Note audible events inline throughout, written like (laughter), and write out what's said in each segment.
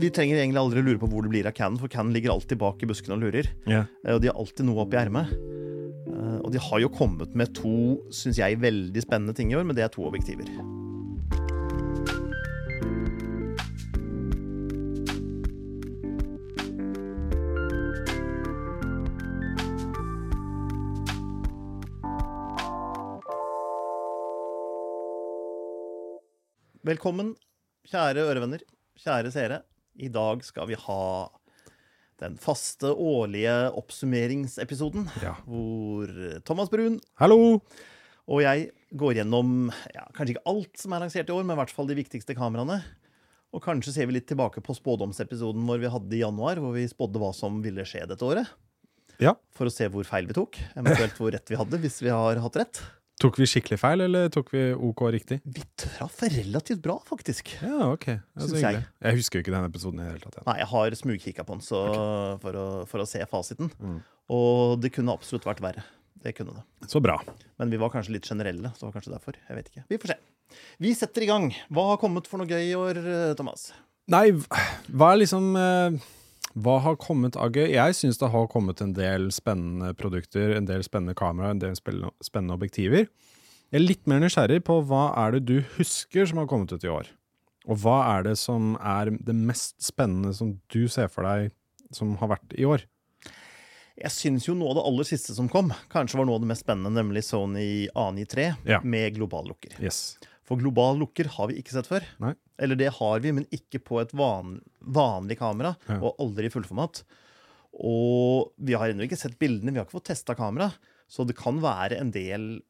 vi trenger egentlig aldri lure på hvor det blir av Cannon, for Cannon ligger alltid bak i buskene og lurer. Eh, Og de har alltid noe oppi ermet. Eh, Og de har jo kommet med to, syns jeg, veldig spennende ting i år, men det er to objektiver. Velkommen, kjære ørevenner, kjære seere. I dag skal vi ha den faste årlige oppsummeringsepisoden, Ja. hvor Thomas Brun Hallo! og jeg går gjennom ja, kanskje ikke alt som er lansert i år, men i hvert fall de viktigste kameraene. Og kanskje ser vi litt tilbake på spådomsepisoden vår vi hadde i januar, hvor vi spådde hva som ville skje dette året. Ja. For å se hvor feil vi tok, eventuelt hvor rett vi hadde, hvis vi har hatt rett. Tok vi skikkelig feil, eller tok vi OK riktig? Vi traff relativt bra, faktisk. Ja, ok. Det så Syns jeg. Jeg husker jo ikke denne episoden i det hele tatt. Ja. Nei, jeg har smugkikka på den så, for, å, for å se fasiten. Mm. Og det kunne absolutt vært verre. Det kunne det. Så bra. Men vi var kanskje litt generelle, så det var kanskje derfor. Jeg vet ikke. Vi får se. Vi setter i gang. Hva har kommet for noe gøy i år, eh, Thomas? Nei, hva er liksom eh, Hva har kommet av gøy? Jeg syns det har kommet en del spennende produkter, en del spennende kameraer, en del spennende spennende objektiver. Jeg er litt mer nysgjerrig på hva er det du husker som har kommet ut i år? Og hva er det som er det mest spennende som du ser for deg som har vært i år? Jeg syns jo noe av det aller siste som kom, kanskje var noe av det mest spennende, nemlig Sony A93 Ja. med global lukker. Yes. For global lukker har vi ikke sett før. Nei. Eller det har vi, men ikke på et van, vanlig kamera, Ja. og aldri i fullformat. Og vi har ennå ikke sett bildene, vi har ikke fått testa kamera, så det kan være en del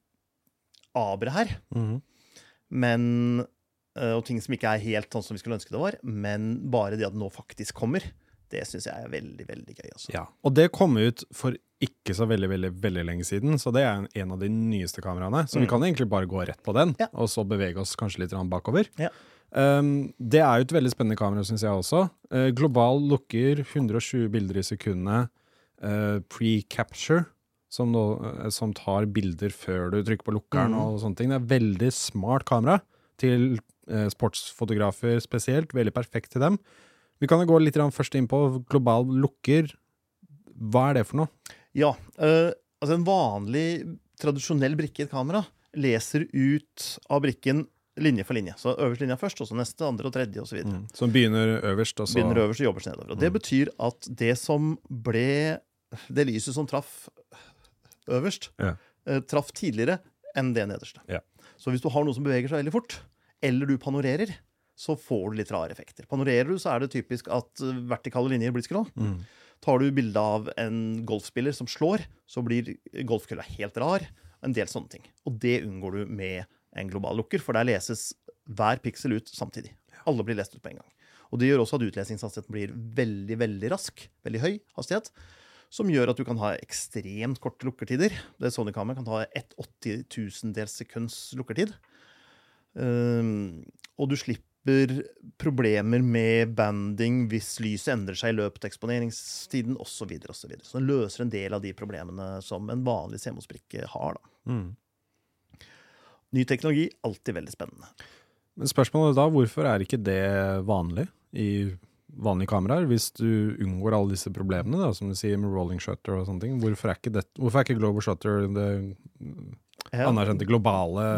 abre her. Mhm. Men, eh, og ting som ikke er helt sånn som vi skulle ønske det var. Men bare det at det nå faktisk kommer, det syns jeg er veldig, veldig gøy. Også. Ja, og det kom ut for ikke så veldig, veldig, veldig lenge siden, så det er en- av de nyeste kameraene. Så vi Mm. kan egentlig bare gå rett på den, Ja. og så bevege oss kanskje litt bakover. Ja. Um, det er jo et veldig spennende kamera, syns jeg også. Uh, global lukker, 120 bilder i sekundet. Uh, Pre-capture, som, uh, som tar bilder før du trykker på lukkeren Mm. og sånne ting. Det er veldig smart kamera til sportsfotografer spesielt. Veldig perfekt til dem. Vi kan jo gå litt først inn på global lukker. Hva er det for noe? Ja, altså en vanlig, tradisjonell brikke i et kamera leser ut av brikken linje for linje. Så øverst linja først, og så neste, andre og tredje osv. Mm. Som begynner øverst, og så Begynner øverst og jobber seg nedover. Og det Mm. betyr at det som ble Det lyset som traff øverst, Ja. eh, traff tidligere enn det nederste. Ja. Så hvis du har noe som beveger seg veldig fort, eller du panorerer, så får du litt rare effekter. Panorerer du, så er det typisk at eh, vertikale linjer blir skrå. Mm. Tar du bilde av en golfspiller som slår, så blir golfkølla helt rar. En del sånne ting. Og det unngår du med en global lukker, for der leses hver piksel ut samtidig. Alle blir lest ut på en gang. Og det gjør også at utlesingshastigheten blir veldig, veldig rask. Veldig høy hastighet. Som gjør at du kan ha ekstremt korte lukkertider. Det Sony-kameraet kan ha et 80 000 sekunds lukkertid. Um, og du slipper problemer med banding hvis lyset endrer seg i løpet av eksponeringstiden osv. Så, videre, og så, videre. så den løser en del av de problemene som en vanlig CMOS-brikke har. Da. Mm. Ny teknologi, alltid veldig spennende. Men spørsmålet er da, hvorfor er ikke det vanlig i vanlige kameraer? Hvis du unngår alle disse problemene, da, som du sier med rolling shutter og sånne ting, hvorfor er ikke, det, hvorfor er ikke global shutter det Ja, anerkjente globale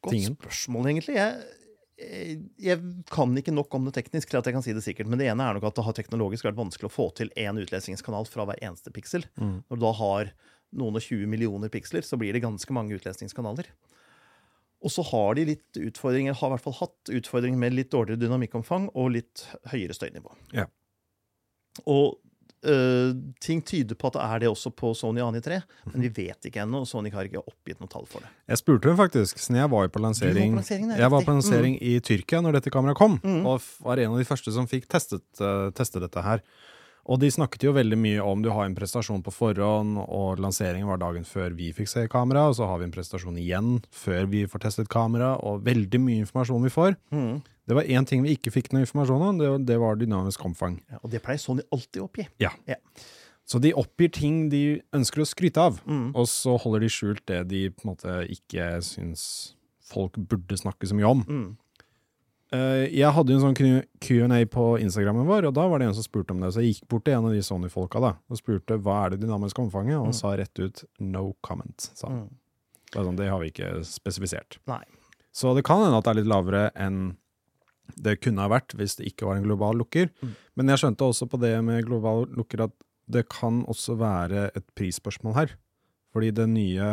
Godt tingen? spørsmål, egentlig. Jeg, jeg kan ikke nok om det teknisk til at jeg kan si det sikkert, men det ene er nok at det har teknologisk vært vanskelig å få til én utlesningskanal fra hver eneste piksel. Mm. Når du da har noen og 20 millioner piksler, så blir det ganske mange utlesningskanaler. Og så har de litt utfordringer, har i hvert fall hatt utfordringer med litt dårligere dynamikkomfang og litt høyere støynivå. Ja. Og øh, ting tyder på at det er det også på Sony A93, men vi vet ikke ennå, Sony har ikke oppgitt noe tall for det. Jeg spurte hun faktisk, siden jeg var på lansering, var er jeg var på lansering i Tyrkia når dette kameraet kom, Mm. og var en av de første som fikk testet, uh, teste dette her. Og de snakket jo veldig mye om du har en prestasjon på forhånd, og lanseringen var dagen før vi fikk se kamera, og så har vi en prestasjon igjen før vi får testet kamera, og veldig mye informasjon vi får. Mm. Det var én ting vi ikke fikk noe informasjon om, det var, det var dynamisk omfang. Ja, og det pleier Sony alltid å oppgi. Ja. Så de oppgir ting de ønsker å skryte av, Mm. og så holder de skjult det de på en måte ikke syns folk burde snakke så mye om. Mm. Eh, jeg hadde jo en sånn Q&A på Instagrammen vår, og da var det en som spurte om det. Så jeg gikk bort til en av de Sony-folka da, og spurte hva er det dynamiske omfanget, og han Mm. sa rett ut 'no comment'. Sa. Mm. Det, sånn, det har vi ikke spesifisert. Nei. Så det kan hende at det er litt lavere enn det kunne ha vært hvis det ikke var en global lukker. Mm. Men jeg skjønte også på det med global lukker at det kan også være et prisspørsmål her. Fordi det nye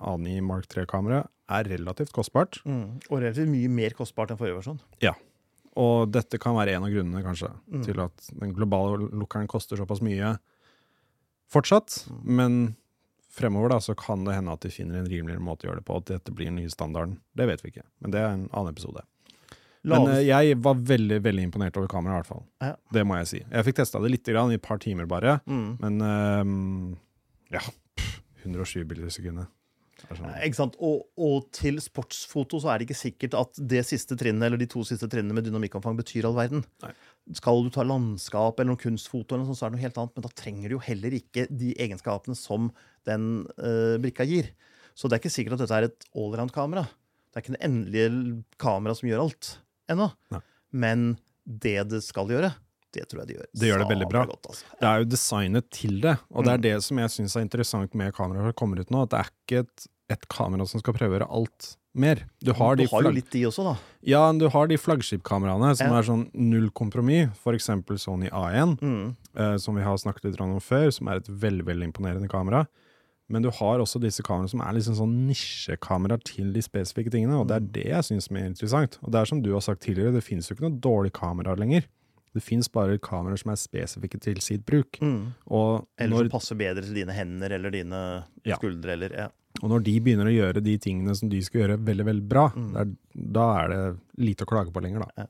A9 Mark 3-kameraet er relativt kostbart. Mm. Og relativt mye mer kostbart enn forrige versjon. Ja. Og dette kan være en av grunnene kanskje Mm. til at den globale lukkeren koster såpass mye fortsatt. Mm. Men fremover da, så kan det hende at de finner en rimeligere måte å gjøre det på. At dette blir den nye standarden. Det vet vi ikke, men det er en annen episode. Men eh, jeg var veldig veldig imponert over kameraet, i hvert fall. Ja. Det må jeg si. Jeg fikk testa det litt grann, i et par timer bare. mm. Men ehm, ja, pff, 107 bilder i sekundet. Sånn- Ikke sant? Og, og til sportsfoto så er det ikke sikkert at det siste trinnet eller de to siste trinnene med dynamikkomfang betyr all verden. Nei. Skal du ta landskap eller noen kunstfoto, eller noe sånt, så er det noe helt annet, men da trenger du jo heller ikke de egenskapene som den eh, brikka gir. Så det er ikke sikkert at dette er et allround-kamera. Det er ikke det endelige kameraet som gjør alt ennå. Men det det skal gjøre, det tror jeg de gjør. Det gjør det veldig bra. Godt, altså. Det er jo designet til det, og det er Mm. det som jeg syns er interessant med kameraet som kommer ut nå. At det er ikke et, et kamera som skal prøve å gjøre alt mer. Du har, du har jo litt de også, da. ja, du har de flaggskipkameraene som Ja. er sånn null kompromiss, f.eks. Sony A1, Mm. eh, som vi har snakket litt om før, som er et veldig veldig imponerende kamera. Men du har også disse kameraene som er liksom sånn nisjekameraer til de spesifikke tingene, og det er det jeg syns er interessant. Og det er som du har sagt tidligere, det finnes jo ikke noe dårlig kamera lenger. Det fins bare kameraer som er spesifikke til sitt bruk. Mm. Og Eller når, som passer bedre til dine hender eller dine Ja. skuldre. Eller, ja. og når de begynner å gjøre de tingene som de skal gjøre veldig veldig bra, Mm. det er, da er det lite å klage på lenger, da.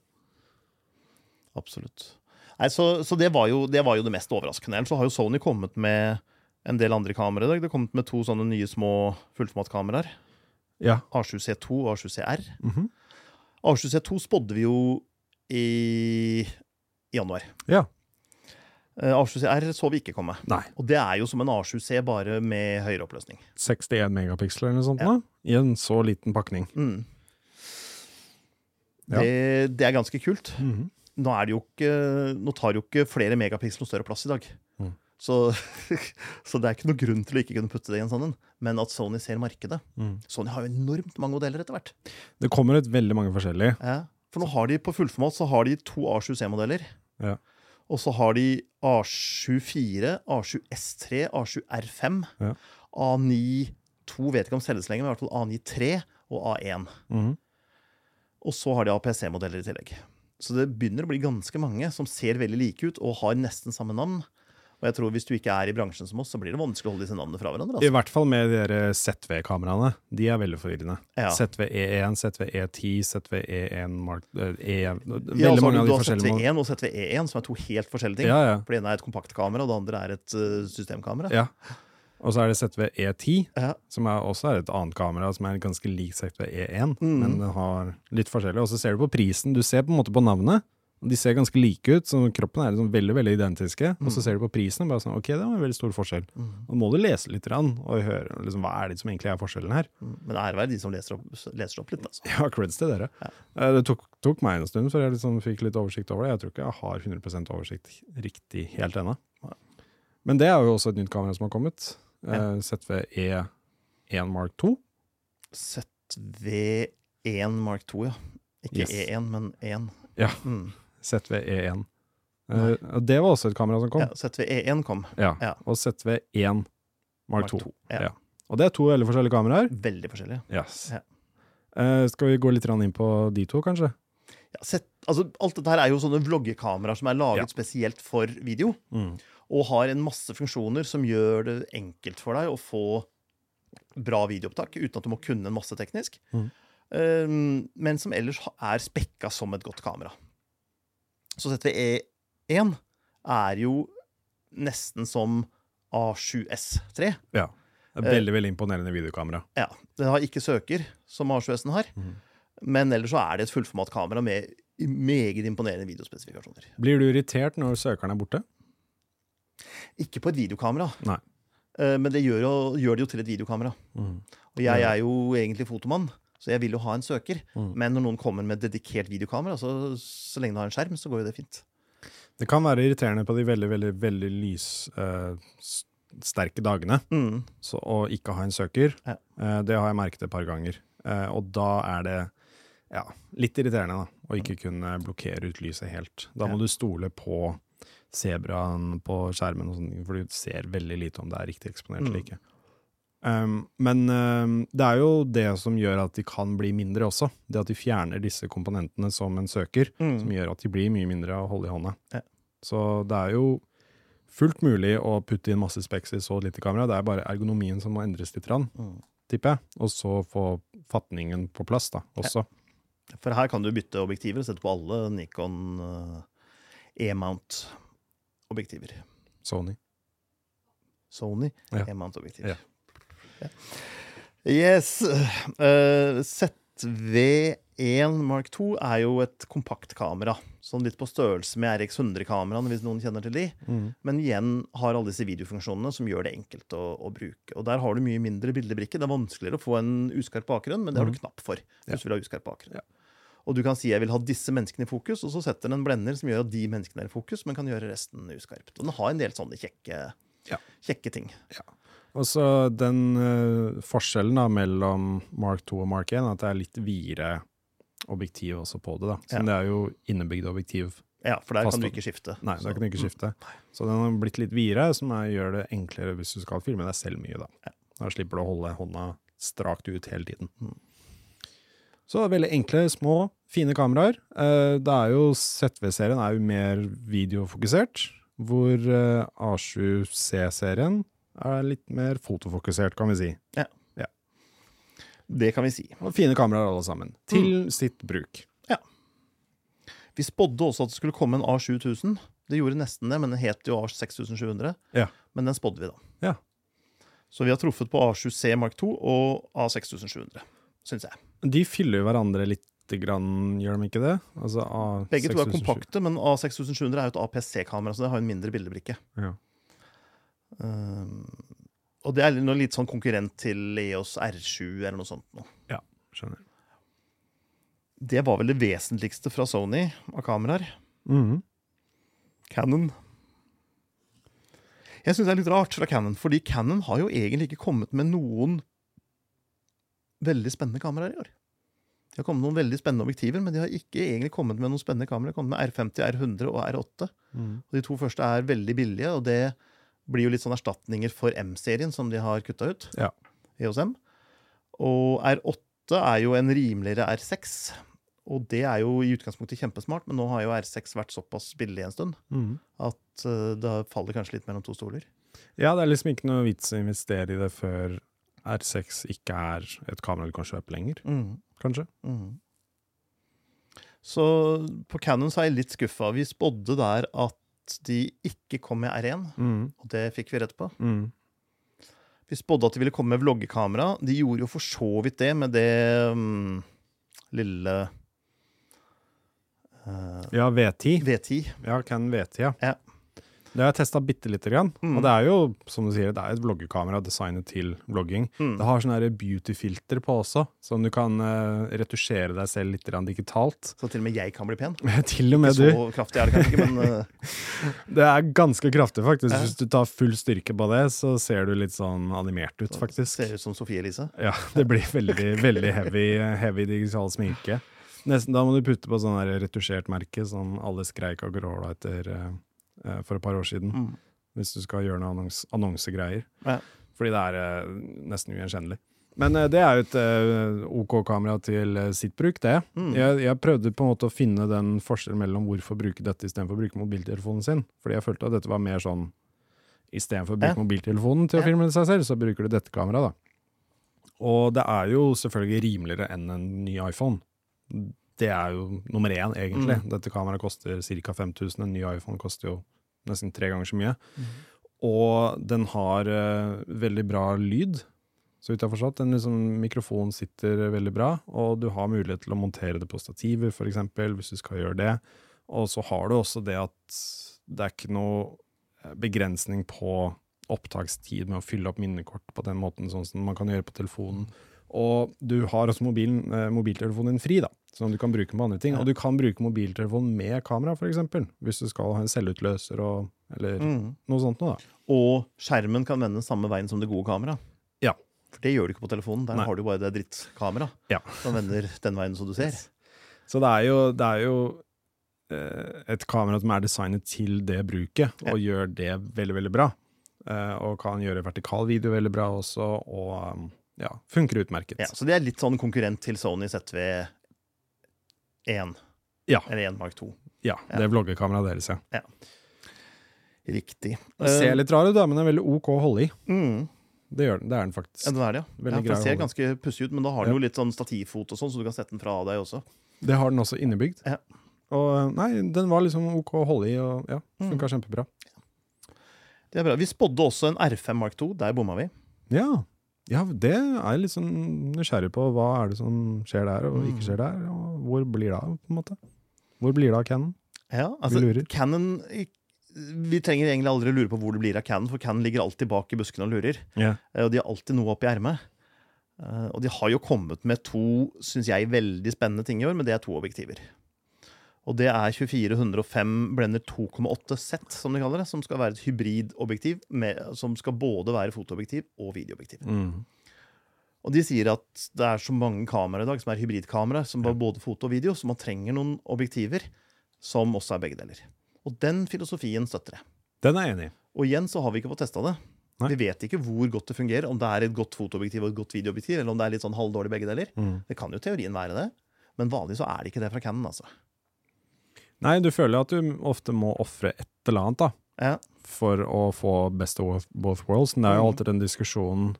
Absolutt. Nei, så, så det, var jo, det var jo det mest overraskende. Ellers så har jo Sony kommet med en del andre kameraer i dag. Det har kommet med to sånne nye små fullformatkameraer. Ja. A7C2 og A7CR. Mhm. A7C2 spådde vi jo i, i januar. Ja. Eh, A7CR så vi ikke komme. Nei. Og det er jo som en A7C, bare med høyere oppløsning. 61 megapiksler eller noe sånt Ja. da, i en så liten pakning. Mm. Ja. Det, det er ganske kult. Mhm. nå, er det jo ikke, nå tar jo ikke flere megapiksler større plass i dag. Mm. Så, (laughs) så det er ikke noe grunn til å ikke kunne putte det i en sånn en. Men at Sony ser markedet. Mm. Sony har jo enormt mange modeller etter hvert. Det kommer ut veldig mange forskjellige. Ja. For nå har de på fullformat så har de to A7C-modeller. Ja. Og så har de A24, A7S3, A7R5, Ja. A92 vet ikke om selges lenger, men i hvert fall A93 og A1. Mm. Og så har de APC-modeller i tillegg. Så det begynner å bli ganske mange som ser veldig like ut og har nesten samme navn. Og jeg tror hvis du ikke er i bransjen som oss, så blir det vanskelig å holde disse navnene fra hverandre. I Altså. hvert fall med de ZV-kameraene. De er veldig forvirrende. Ja. ZV-E1, ZV-E10, ZV-E1 Mark eh, E Veldig Ja, så har mange av de forskjellige må- ZV1 og ZV-E1, som er to helt forskjellige ting. Ja, ja. For Det ene er et kompaktkamera, og det andre er et uh, systemkamera. ja. Og så er det ZV-E10, Ja. som er også er et annet kamera som er ganske lik ZV-E1, Mm. men den har litt forskjellig. Og så ser du på prisen. Du ser på en måte på navnet. De ser ganske like ut, så kroppen er liksom veldig veldig identiske. Og så ser du på prisen og bare sånn, ok, det var en veldig stor forskjell. Mm. Og må du lese litt og høre liksom, hva er det som egentlig er forskjellen her. Mm. Men ære være de som leser opp, leser opp litt, altså. (laughs) Ja, creds til dere. Ja. Det tok, tok meg en stund før jeg liksom fikk litt oversikt over det. Jeg tror ikke jeg har 100% oversikt riktig helt ennå. Men det er jo også et nytt kamera som har kommet. Ja. Eh, ZV-E1 Mark 2. ZV1 Mark 2, ja. Ikke Yes. E1, men 1. Ja. Mm. ZV-E1. Uh, og det var også et kamera som kom. Ja, ZV-E1 kom. Ja. Ja. Og ZV-1 Mark 2. Ja. Ja. Og det er to veldig forskjellige kameraer. Veldig forskjellige. Yes. Ja. Eh, skal vi gå litt inn på de to, kanskje? Ja, sett, altså, alt dette her er jo sånne vloggekameraer som er laget spesielt for video. Og har en masse funksjoner som gjør det enkelt for deg å få bra videoopptak uten at du må kunne en masse teknisk. Mm. Um, men som ellers er spekka som et godt kamera. Så ZVE1 er jo nesten som A7S3. Ja. Det er veldig, veldig imponerende videokamera. Ja, Den har ikke søker, som A7S-en har. Mm. Men ellers så er det et fullformatkamera med meget imponerende videospesifikasjoner. Blir du irritert når søkeren er borte? Ikke på et videokamera, Nei. Eh, men det gjør, jo, gjør det jo til et videokamera. Mm. Og jeg er jo egentlig fotomann, Så jeg vil jo ha en søker. Mm. Men når noen kommer med dedikert videokamera, så, så lenge du har en skjerm, så går jo det fint. Det kan være irriterende på de veldig, veldig, veldig lyssterke dagene Mm. så, å ikke ha en søker. Ja. Uh, det har jeg merket et par ganger. Uh, og da er det ja, litt irriterende da, å ikke kunne blokkere ut lyset helt. Da må Ja. du stole på sebraen på skjermen, og sånt, for du ser veldig lite om det er riktig eksponert eller Mm. ikke. Um, men um, det er jo det som gjør at de kan bli mindre også. Det at de fjerner disse komponentene som en søker, Mm. som gjør at de blir mye mindre å holde i hånda. Ja. Så det er jo fullt mulig å putte inn masse speks i så lite kamera. Det er bare ergonomien som må endres litt, Mm. tipper jeg. Og så få fatningen på plass da, også. For her kan du bytte objektiver og sette på alle Nikon eh, E-mount-objektiver. Sony. Sony Ja. E-mount-objektiver. Ja. Ja. Yes. eh, ZV1 Mark 2 er jo et kompaktkamera. Sånn litt på størrelse med RX100-kameraene, hvis noen kjenner til de. Mm. Men igjen har alle disse videofunksjonene som gjør det enkelt å, å bruke. Og der har du mye mindre bildebrikke. Det er vanskeligere å få en uskarp bakgrunn, men det har du knapp for. Ja. du vil ha uskarp bakgrunn. Ja. Og du kan si jeg vil ha disse menneskene i fokus, og så setter den en blender som gjør at de menneskene er i fokus, men kan gjøre resten uskarpt. Og den har en del sånne kjekke, Ja. kjekke ting. Og så den uh, forskjellen da mellom Mark 2 og Mark 1 er at det er litt videre objektiv også på det. da. Så Ja. det er jo innebygd objektiv. Ja, for der Fast kan du ikke skifte. Nei, Så- det kan du ikke skifte. Så den har blitt litt videre, som er, gjør det enklere hvis du skal filme deg selv mye. Da Da slipper du å holde hånda strakt ut hele tiden. Mm. Så veldig enkle, små, fine kameraer. Uh, Det er jo ZV-serien er jo mer videofokusert, hvor uh, A7C-serien er litt mer fotofokusert, kan vi si. Ja. Det kan vi si. Og fine kameraer alle sammen, til Mm. sitt bruk. Ja. Vi spådde også at det skulle komme en A7000. Det gjorde nesten det, men den het jo A6700. Ja. Men den spådde vi, da. Ja. Så vi har truffet på A7C Mark 2 og A6700, syns jeg. De fyller jo hverandre litt grann, gjør de ikke det? Altså Begge to er kompakte, men A6700 er jo et APC-kamera, så det har en mindre bildebrikke. Ja. Um, og det er noe litt sånn konkurrent til EOS R7 eller noe sånt. Nå. Skjønner. Det var vel det vesentligste fra Sony av kameraer. Mhm. Canon. Jeg syns det er litt rart fra Canon, fordi Canon har jo egentlig ikke kommet med noen veldig spennende kameraer i år. De har kommet med noen veldig spennende objektiver, men de har ikke egentlig kommet med noen spennende kameraer. De har kommet med R50, R100 og R8. Mm. Og de to første er veldig billige, og det blir jo litt sånn erstatninger for M-serien som de har kutta ut. Ja. hos M. Og R8 er jo en rimeligere R6. Og det er jo i utgangspunktet kjempesmart, men nå har jo R6 vært såpass billig en stund mm. at eh, det faller kanskje litt mellom to stoler. Ja, det er liksom ikke noe vits å investere i det før R6 ikke er et kamera du kan kjøpe lenger, kanskje. Mm. Så på Canon så er jeg litt skuffa. Vi spådde der at de ikke kom med R1, mm. og det fikk vi rett på. Mm. Vi spådde at de ville komme med vloggekamera. De gjorde jo for så vidt det med det um, lille uh, Ja, V10. V10. Ja, Canon V10, ja. Ja. Det har jeg testa bitte lite grann. Mm. Og det er jo, som du sier, det er et vloggekamera designet til vlogging. Mm. Det har sånne her beauty-filter på også, som du kan uh, retusjere deg selv litt grann digitalt. Så til og med jeg kan bli pen. (laughs) til og med du. Så kraftig er det kanskje ikke, men uh... (laughs) Det er ganske kraftig, faktisk. Hvis du tar full styrke på det, så ser du litt sånn animert ut, faktisk. ser ut som Sofie Elise. Ja, det blir veldig, veldig heavy, heavy digital sminke. Nesten, da må du putte på sånn retusjert merke sånn alle skreik og Gråla etter eh, eh, for et par år siden. Mm. Hvis du skal gjøre noen annons annonsegreier. Ja. Fordi det er eh, nesten ugjenkjennelig. Men eh, det er jo et eh, OK kamera til eh, sitt bruk, det. Mm. Jeg, jeg prøvde på en måte å finne den forskjellen mellom hvorfor bruke dette istedenfor å bruke mobiltelefonen sin. Fordi jeg følte at dette var mer sånn Istedenfor å bruke Ja. mobiltelefonen til å Ja. filme seg selv, så bruker du dette kameraet, da. Og det er jo selvfølgelig rimeligere enn en ny iPhone. Det er jo nummer én, egentlig. Mm. Dette kameraet koster ca. 5000. En ny iPhone koster jo nesten tre ganger så mye. Mm. Og den har uh, veldig bra lyd, så vidt jeg har forstått. Den liksom, mikrofonen sitter veldig bra, og du har mulighet til å montere det på stativer, f.eks., hvis du skal gjøre det. Og så har du også det at det er ikke noe eh, begrensning på opptakstid med å fylle opp minnekort på den måten, sånn som man kan gjøre på telefonen. Og du har også mobilen, eh, mobiltelefonen din fri, da, som du kan bruke på andre ting. Og du kan bruke mobiltelefonen med kamera, f.eks. Hvis du skal ha en selvutløser og, eller Mm. noe sånt noe, da. Og skjermen kan vende samme veien som det gode kameraet. Ja. For det gjør du ikke på telefonen. Der Nei. har du bare det drittkameraet Ja. som vender den veien som du ser. Så det er jo, det er jo eh, et kamera som er designet til det bruket, og gjør det veldig, veldig bra. Eh, og kan gjøre vertikal video veldig bra også, og um, ja, funker utmerket. Ja, så det er litt sånn konkurrent til Sony ZV-1, Ja. eller 1 Mark 2. Ja, Ja. det vloggekameraet deres, ja. Riktig. Den ser litt rar ut, men den er veldig OK å holde i. Mm. Det, gjør den, det er den faktisk. Ja, den er det, ja. Veldig ja for den ser ganske pussig ut, men da har den jo litt sånn stativfot og sånn, så du kan sette den fra deg også. Det har den også innebygd. Ja. Og nei, den var liksom OK å holde i, og ja, Mm. funka kjempebra. Det er bra. Vi spådde også en R5 Mark 2. Der bomma vi. Ja. Ja, det er jeg litt sånn nysgjerrig på. Hva er det som skjer der, og ikke skjer der? Og hvor blir det av, på en måte? Hvor blir det av Canon? Ja, altså, Vi lurer. Canon Vi trenger egentlig aldri lure på hvor det blir av Canon, for Canon ligger alltid bak i buskene og lurer. Ja. Eh, Og de har alltid noe oppi ermet. Eh, Og de har jo kommet med to, syns jeg, veldig spennende ting i år, men det er to objektiver. Og det er 2405 blender 2,8 sett, som de kaller det, som skal være et hybridobjektiv med- som skal både være fotoobjektiv og videoobjektiv. Mm. Og de sier at det er så mange kameraer i dag som er hybridkamera, som har både foto og video, så man trenger noen objektiver som også er begge deler. Og den filosofien støtter jeg. Den er jeg enig i. Og igjen så har vi ikke fått testa det. Nei. Vi vet ikke hvor godt det fungerer, om det er et godt fotoobjektiv og et godt videoobjektiv, eller om det er litt sånn halvdårlig begge deler. Mm. Det kan jo teorien være det, men vanlig så er det ikke det fra Canon, altså. Nei, du føler at du ofte må ofre et eller annet, da. Ja. for å få best of both worlds. Men det er jo Mm. alltid den diskusjonen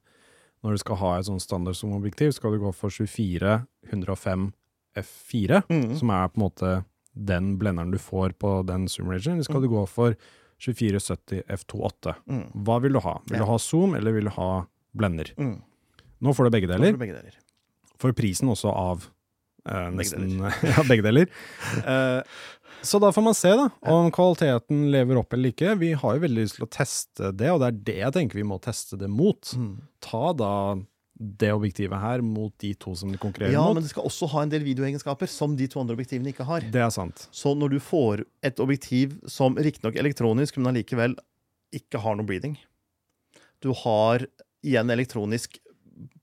når du skal ha et sånn standard som objektiv, skal du gå for 24 105 F4, Mm. som er på en måte den blenderen du får på den zoom-regionen, eller skal Mm. du gå for 2470 F28? Mm. Hva vil du ha? Vil Ja. du ha zoom, eller vil du ha blender? Mm. Nå får du begge Da får deler. du Begge deler. For prisen også av eh, Begge deler. (laughs) ja, begge deler. (laughs) Eh, så da får man se da, om kvaliteten lever opp eller ikke. Vi har jo veldig lyst til å teste det, og det er det jeg tenker vi må teste det mot. Mm. Ta da det objektivet her mot de to som de konkurrerer Ja, mot. men det skal også ha en del videoegenskaper som de to andre objektivene ikke har. Det er sant. Så når du får et objektiv som riktignok elektronisk, men allikevel ikke har noe breathing Du har igjen elektronisk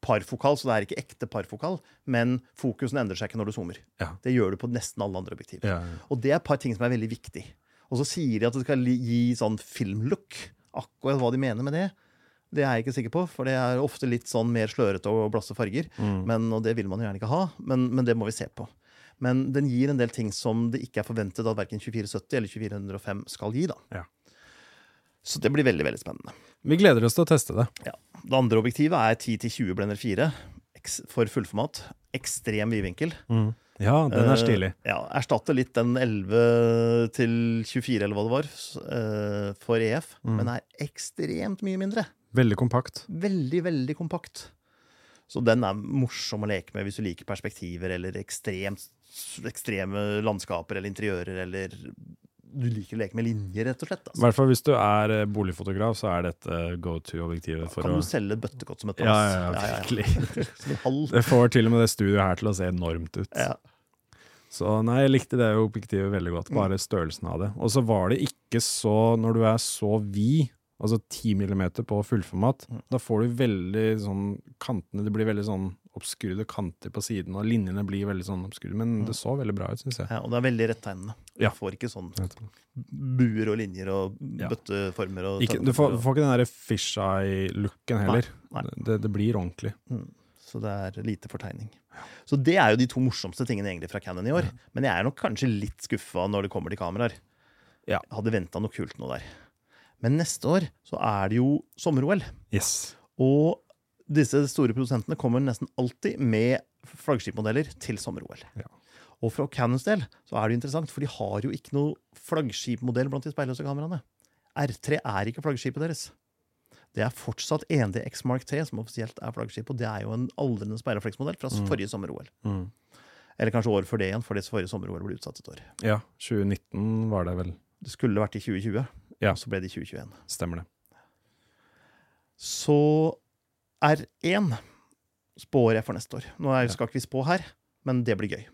parfokal, så det er ikke ekte parfokal, men fokusen endrer seg ikke når du zoomer. Ja. Det gjør du på nesten alle andre objektiver. Ja. Og det er et par ting som er veldig viktig. Og så sier de at det skal gi sånn filmlook. Akkurat hva de mener med det, det er jeg ikke sikker på, for det er ofte litt sånn mer slørete og blasse farger. Mm. Men, og det vil man jo gjerne ikke ha, men, men det må vi se på. Men den gir en del ting som det ikke er forventet at verken 2470 eller 2405 skal gi. da. Ja. Så det blir veldig veldig spennende. Vi gleder oss til å teste det. Ja. Det andre objektivet er 10-20 blender 4 for fullformat. Ekstrem vidvinkel. Ja, den er stilig. stilig. ja, Erstatter litt den 11 til 24, eller hva det var, eh, for EF, Mm. men er ekstremt mye mindre. Veldig kompakt. Veldig, veldig kompakt. Så den er morsom å leke med hvis du liker perspektiver eller ekstremt, ekstreme landskaper eller interiører, eller du liker å leke med linjer, rett og slett. I Altså. hvert fall hvis du er eh, boligfotograf, så er dette go to-objektivet for Kan å du selge bøttekott som et Ja, pass? ja, ja, virkelig. (laughs) Ja. Det får til og med det studioet her til å se enormt ut. Ja. Så nei, jeg likte det objektivet veldig godt, bare størrelsen av det. Og så var det ikke så, når du er så vid, altså 10 millimeter på fullformat, Mm. da får du veldig sånn kantene, det blir veldig sånn obskure kanter på siden, og linjene blir veldig sånn obskure, men det så veldig bra ut, synes jeg. Ja, og det er veldig rettegnende. Ja. Du får ikke sånn buer og linjer og Ja. bøtteformer. Og Ikke, du, får, du får ikke den der fisheye-looken heller. Nei, nei. Det, det blir ordentlig. Mm. Så det er lite fortegning. Så det er jo de to morsomste tingene egentlig fra Canon i år. Men jeg er nok kanskje litt skuffa når det kommer til kameraer. Ja. Jeg hadde venta noe kult nå der. Men neste år så er det jo sommer-OL. Yes. Og disse store produsentene kommer nesten alltid med flaggskipmodeller til sommer-OL. Ja. Og for Canons del så er det interessant, for de har jo ikke noe flaggskipmodell blant de speilløse kameraene. R3 er ikke flaggskipet deres. Det er fortsatt 1DX Mark 3 som offisielt er flaggskip, og det er jo en aldrende speilrefleksmodell fra Mm. forrige sommer-OL. Mm. Eller kanskje året før det igjen, fordi forrige sommer-OL ble utsatt et år. Ja, 2019 var det vel. Det skulle vært i 2020, Ja. og så ble det i 2021. Stemmer det. Så R1 spår jeg for neste år. Nå er, skal ikke vi spå her, men det blir gøy.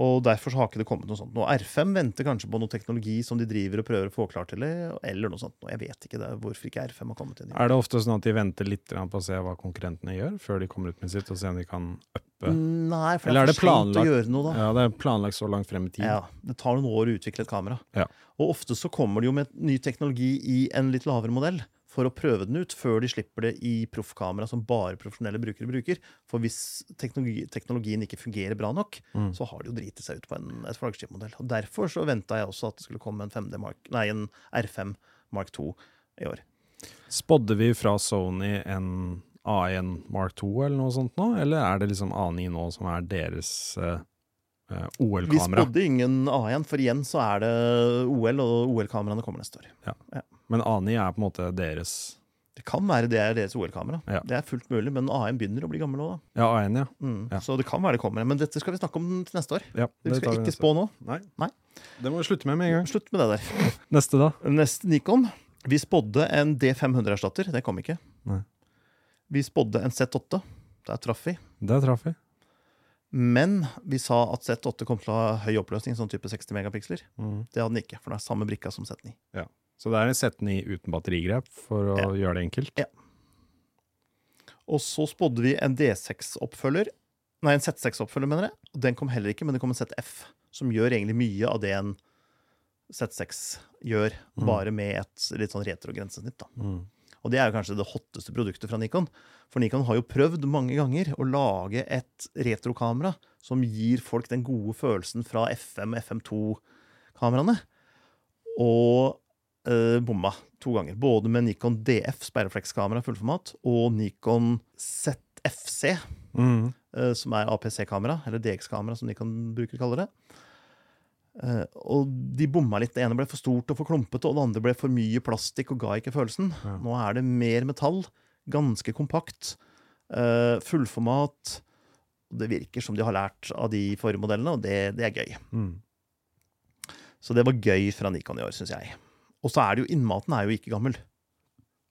Og derfor så har ikke det kommet noe sånt. Nå R5 venter kanskje på noe teknologi som de driver og prøver å få klart til, eller noe sånt. Jeg vet ikke det, hvorfor ikke R5 har kommet inn. Er det ofte sånn at de venter litt på å se hva konkurrentene gjør, før de kommer ut med sitt, og se om de kan uppe Nei, for Eller det er for sent å gjøre noe, da. Ja, det er planlagt så langt frem i tid. Ja, Det tar noen år å utvikle et kamera. Ja. Og ofte så kommer de jo med ny teknologi i en litt lavere modell for å prøve den ut, før de slipper det i proffkamera som bare profesjonelle brukere bruker. For hvis teknologi, teknologien ikke fungerer bra nok, Mm. så har de jo driti seg ut på en, et flaggskipmodell. Og Derfor så venta jeg også at det skulle komme en, 5D Mark, nei, en R5 Mark 2 i år. Spådde vi fra Sony en A1 Mark 2 eller noe sånt nå, eller er det liksom A9 nå som er deres uh eh, Vi OL-kamera? spådde ingen A1, for igjen så er det OL, og OL-kameraene kommer neste år. Men A9 er på en måte deres Det kan være det er deres OL-kamera. Ja. Det er fullt mulig, men A1 begynner å bli gammel nå, da. Ja, A1, ja. Mm. Ja. Så det kan være det kommer. Men dette skal vi snakke om til neste år. ja Vi skal vi ikke spå nå. Nei. Nei. Det må vi slutte med med en gang. Slutt med det der. (laughs) Neste, da? Neste Nikon. Vi spådde en D500-erstatter. Det kom ikke. Nei. Vi spådde en Z8. Der traff vi. Der traff vi. Men vi sa at Z8 kom til å ha høy oppløsning, sånn type 60 megapiksler. Mm. Det hadde den ikke, for det er samme brikka som Z9. Så det er en Z9 uten batterigrep, for å Ja. gjøre det enkelt. Ja. Og så spådde vi en D6-oppfølger. Nei, en Z6-oppfølger, mener jeg. Og Den kom heller ikke, men det kom en ZF, som gjør egentlig mye av det en Z6 gjør, Mm. bare med et litt sånn retro-grensesnitt. da. Mm. Og det er jo kanskje det hotteste produktet fra Nikon. For Nikon har jo prøvd mange ganger å lage et retrokamera som gir folk den gode følelsen fra FM, FM2-kameraene. Og eh, bomma to ganger. Både med Nikon DF speilreflekskamera fullformat og Nikon ZFC, Mm. eh, som er APC-kamera, eller DX-kamera, som Nikon bruker kaller det. Eh, og de bomma litt. Det ene ble for stort og for klumpete, og det andre ble for mye plastikk og ga ikke følelsen. Ja. Nå er det mer metall, ganske kompakt, eh, fullformat. Det virker som de har lært av de forrige modellene, og det, det er gøy. Mm. Så det var gøy fra Nikon i år, syns jeg. Og så er det jo innmaten er jo ikke gammel.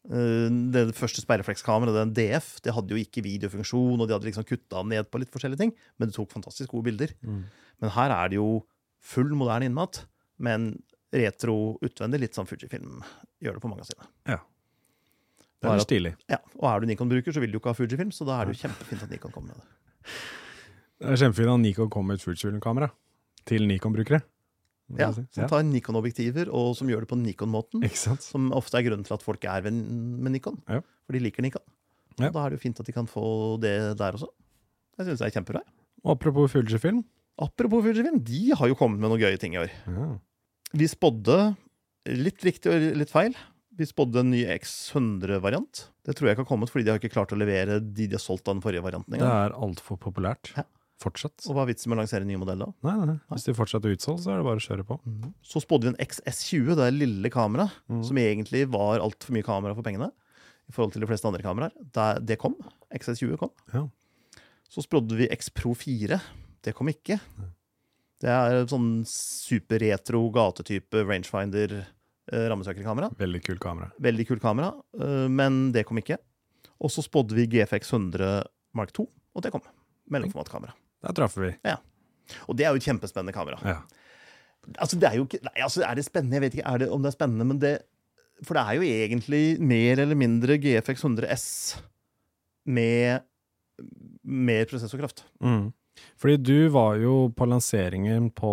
Eh, Det første sperreflekskameraet, den DF, det hadde jo ikke videofunksjon, og de hadde liksom kutta ned på litt forskjellige ting, men det tok fantastisk gode bilder. Mm. Men her er det jo full moderne innmat, men retro utvendig, litt sånn Fujifilm gjør det på mange av sine. Det Bare er at- stilig. Ja, Og er du Nikon-bruker, så vil du ikke ha Fujifilm, så da er det jo kjempefint at Nikon kommer med det. Det er kjempefint at Nikon kom med et Fujifilm-kamera til Nikon-brukere. Ja, si. Som tar Nikon-objektiver, og som gjør det på Nikon-måten. Som ofte er grunnen til at folk er venn med Nikon. Ja. For de liker Nikon. Ja. Da er det jo fint at de kan få det der også. Jeg synes det er kjempebra. Apropos Fujifilm. Apropos Fujifilm, de har jo kommet med noen gøye ting i år. Ja. Vi spådde litt riktig og litt feil. Vi spådde en ny X100-variant. Det tror jeg ikke har kommet, fordi de har ikke klart å levere de de har solgt av den forrige varianten. Det er altfor populært. Ja. Fortsatt. Og hva er vitsen med å lansere en ny modell da? Nei, nei. Hvis de fortsatt er utsolgt, så er det bare å kjøre på. Så spådde vi en XS20, det er lille kamera, mm. som egentlig var altfor mye kamera for pengene. I forhold til de fleste andre kameraer. Det, det kom. XS20 kom. Ja. Så spådde vi X Pro 4. Det kom ikke. Det er sånn super-retro gatetype rangefinder eh, rammesøkerkamera. Veldig kult kamera. Veldig kult kamera, eh, men det kom ikke. Og så spådde vi GFX 100 Mark 2, og det kom. Mellomformatkamera. Der traff vi. Og det er jo et kjempespennende kamera. Ja. Altså, det er jo ikke Nei, altså, er det spennende? Jeg vet ikke er det, om det er spennende, men det For det er jo egentlig mer eller mindre GFX 100 S med mer prosessorkraft. Mm. Fordi du var jo på lanseringen på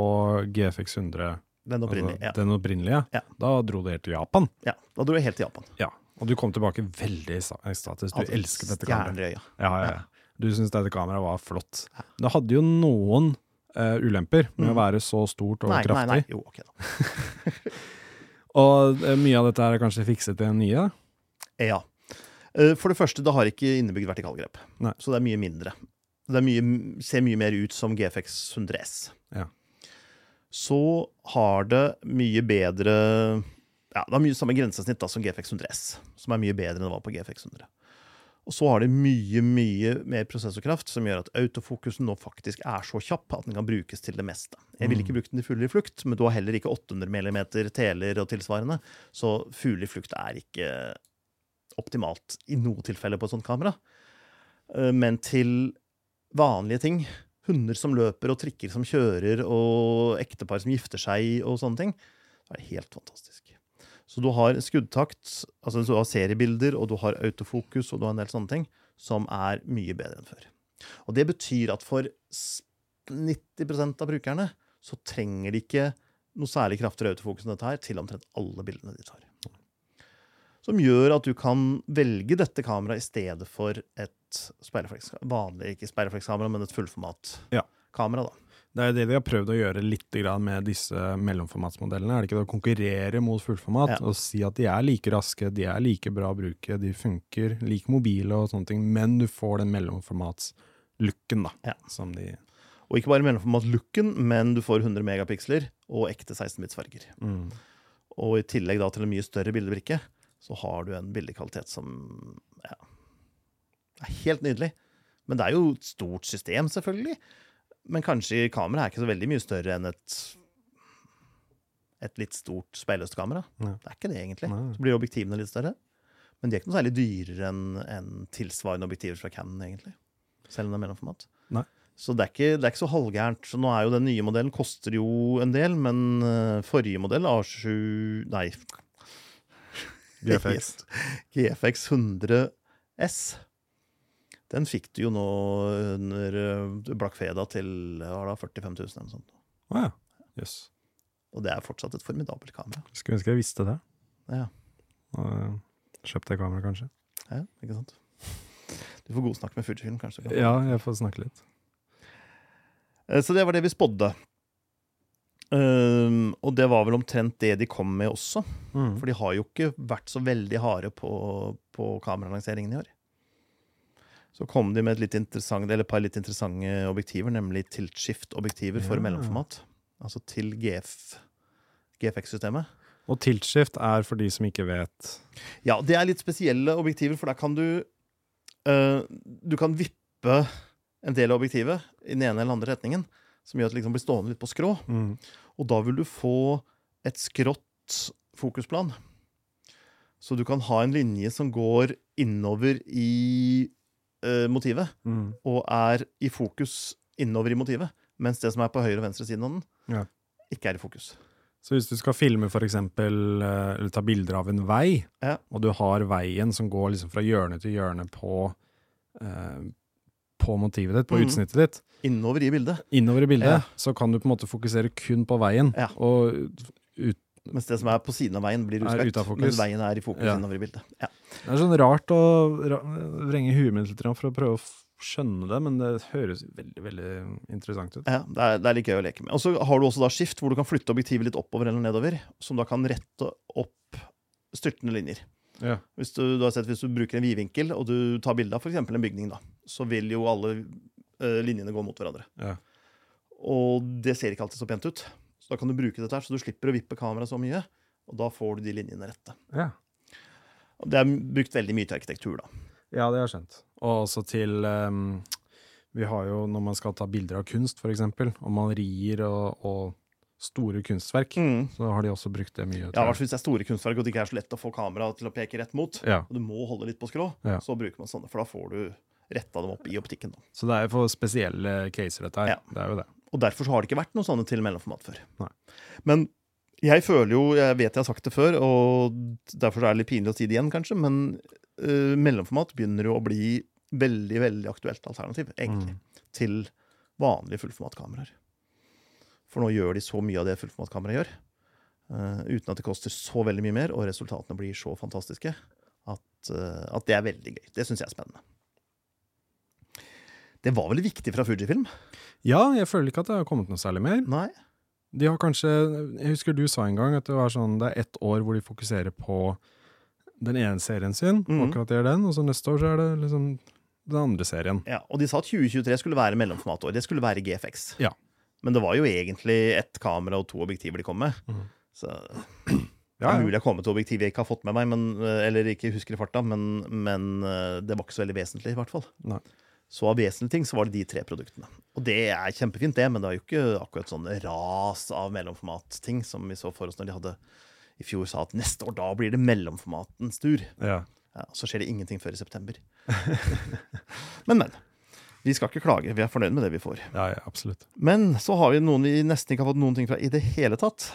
GFX 100, Den opprinnelige. altså den opprinnelige. Ja. Da dro du helt til Japan. Ja. ja. Da dro jeg helt til Japan. Ja. Og du kom tilbake veldig i status. Du altså, elsket dette kameraet. Ja, ja, ja. Du syntes dette kameraet var flott. Det hadde jo noen uh, ulemper med Mm. å være så stort og Nei, nei, kraftig. nei. Jo, ok da. (laughs) Og uh, mye av dette er kanskje fikset i den nye? Ja. Uh, For det første, det har ikke innebygd vertikalgrep. Nei. Så det er mye mindre. Det mye, ser mye mer ut som GFX 100 S. Ja. Så har det mye bedre Ja, det har mye samme grensesnitt da, som GFX 100 S, som er mye bedre enn det var på GFX 100. Og så har det mye, mye mer prosessorkraft, som gjør at autofokusen nå faktisk er så kjapp at den kan brukes til det meste. Jeg ville ikke brukt den til fugler i flukt, men du har heller ikke 800 mm teler og tilsvarende, så fugler i flukt er ikke optimalt i noe tilfelle på et sånt kamera. Eh, Men til vanlige ting, hunder som løper og trikker som kjører og ektepar som gifter seg og sånne ting, så er det helt fantastisk. Så du har skuddtakt, altså du har seriebilder, og du har autofokus og du har en del sånne ting som er mye bedre enn før. Og det betyr at for 90% av brukerne så trenger de ikke noe særlig kraftigere autofokus enn dette her til omtrent alle bildene de tar. Som gjør at du kan velge dette kameraet i stedet for et speilreflekskamera. Vanlig, ikke speilreflekskamera, men et Ja. fullformatkamera. da. Det er jo det vi har prøvd å gjøre litt med disse mellomformatsmodellene. Er det ikke det å konkurrere mot fullformat Ja. og si at de er like raske, de er like bra å bruke, de funker like mobile og sånne ting, men du får den mellomformatslooken da, Ja. som de Og ikke bare mellomformat-looken, men du får 100 megapiksler og ekte 16-bits farger. mm. Og i tillegg da til en mye større bildebrikke, så har du en bildekvalitet som ja, er helt nydelig. Men det er jo et stort system, selvfølgelig. Men kanskje kameraet er ikke så veldig mye større enn et et litt stort speilløst kamera. Ja. Det er ikke det, egentlig. Nei. Så blir objektivene litt større. Men de er ikke noe særlig dyrere enn en tilsvarende objektiver fra Canon, egentlig. Selv om det er mellomformat. Nei. Så det er, ikke, det er ikke så halvgærent. Så nå er jo den nye modellen koster jo en del, men eh, forrige modell, A7 Nei, GFX. GFX 100 S. Den fikk du jo nå under eh, Black Fredag til ja, 45 000 eller noe sånt. Å ja. yes. Og det er fortsatt et formidabelt kamera. Skulle ønske jeg visste det. Ja, Og, eh, Kjøpt det kameraet, kanskje. ja ikke sant? Du får godsnakke med Fujifilm, kanskje. kan. Ja, jeg får snakke litt. Eh, Så det var det vi spådde. Um, og det var vel omtrent det de kom med også. Mm. For de har jo ikke vært så veldig harde på, på kameralanseringen i år. Så kom de med et, litt interessant, eller et par litt interessante objektiver, nemlig tilt-shift-objektiver for Ja. mellomformat. Altså til GF, GFX-systemet. Og tiltskift er for de som ikke vet Ja, det er litt spesielle objektiver, for der kan du uh, Du kan vippe en del av objektivet i den ene eller andre retningen, som gjør at det liksom blir stående litt på skrå. mm. Og da vil du få et skrått fokusplan. Så du kan ha en linje som går innover i eh, motivet, Mm. og er i fokus innover i motivet, mens det som er på høyre og venstre siden av den, Ja. ikke er i fokus. Så hvis du skal filme for eksempel, eh, eller ta bilder av en vei, Ja. og du har veien som går liksom fra hjørne til hjørne på, eh, på motivet ditt, på mm. utsnittet ditt, Innover i bildet. innover i bildet, Ja. så kan du på en måte fokusere kun på veien. Ja. Og ut, Mens det som er på siden av veien, blir fokus. Mens veien er i fokus innover i bildet. Ja. Det er sånn rart å vrenge huet mitt litt for å prøve å skjønne det, men det høres veldig, veldig interessant ut. Ja, det er, det er litt gøy å leke med. Og så har du også da skift, hvor du kan flytte objektivet litt oppover eller nedover, som da kan rette opp styrtende linjer. Ja. Hvis du, du har sett, hvis du bruker en vidvinkel, og du tar bilde av f.eks. en bygning, da, så vil jo alle uh, linjene gå mot hverandre. Ja. Og det ser ikke alltid så pent ut. Så da kan du bruke dette her, så du slipper å vippe kameraet så mye. Og da får du de linjene rette. Ja. Det er brukt veldig mye til arkitektur, da. Ja, det har jeg skjønt. Og også til um, Vi har jo, når man skal ta bilder av kunst, for eksempel, og malerier og, og store kunstverk, så har de også brukt det mye. Ja, hvis det er store kunstverk og det ikke er så lett å få kameraet til å peke rett mot, Ja, og du må holde litt på skrå, Ja. så bruker man sånne, for da får du retta dem opp i optikken. Da. så det er jo for spesielle caser, dette her. Ja. Det er jo det. Og derfor så har det ikke vært noe sånne til mellomformat før. Nei. Men jeg føler jo, jeg vet jeg har sagt det før, og derfor er det litt pinlig å si det igjen, kanskje, men uh, mellomformat begynner jo å bli veldig, veldig aktuelt alternativ, egentlig, Mm. til vanlige fullformatkameraer. For nå gjør de så mye av det fullformatkameraet gjør, uh, uten at det koster så veldig mye mer, og resultatene blir så fantastiske, at, uh, at det er veldig gøy. Det syns jeg er spennende. Det var vel viktig fra Fujifilm? Ja, jeg føler ikke at det har kommet noe særlig mer. Nei? De har kanskje Jeg husker du sa en gang at det var sånn Det er ett år hvor de fokuserer på den ene serien sin, mm. akkurat er den, og så neste år så er det liksom den andre serien. Ja, og de sa at 2023 skulle være mellomformatår. Det skulle være GFX. Ja. Men det var jo egentlig ett kamera og to objektiver de kom med. Mm. Så (clears throat) det Ja, er ja. mulig jeg har kommet til objektiv jeg ikke har fått med meg, men, eh, eller ikke husker i farta, men, men eh, det var ikke så veldig vesentlig, i hvert fall. Nei. Så av vesentlige ting så var det de tre produktene. Og det er kjempefint, det, men det er jo ikke akkurat sånn ras av mellomformatting som vi så for oss når de hadde i fjor sa at neste år, da blir det mellomformatens tur. ja. Ja, så skjer det ingenting før i september. (laughs) men, men. Vi skal ikke klage. Vi er fornøyd med det vi får. Ja, ja, absolutt. Men så har vi noen vi nesten ikke har fått noen ting fra i det hele tatt.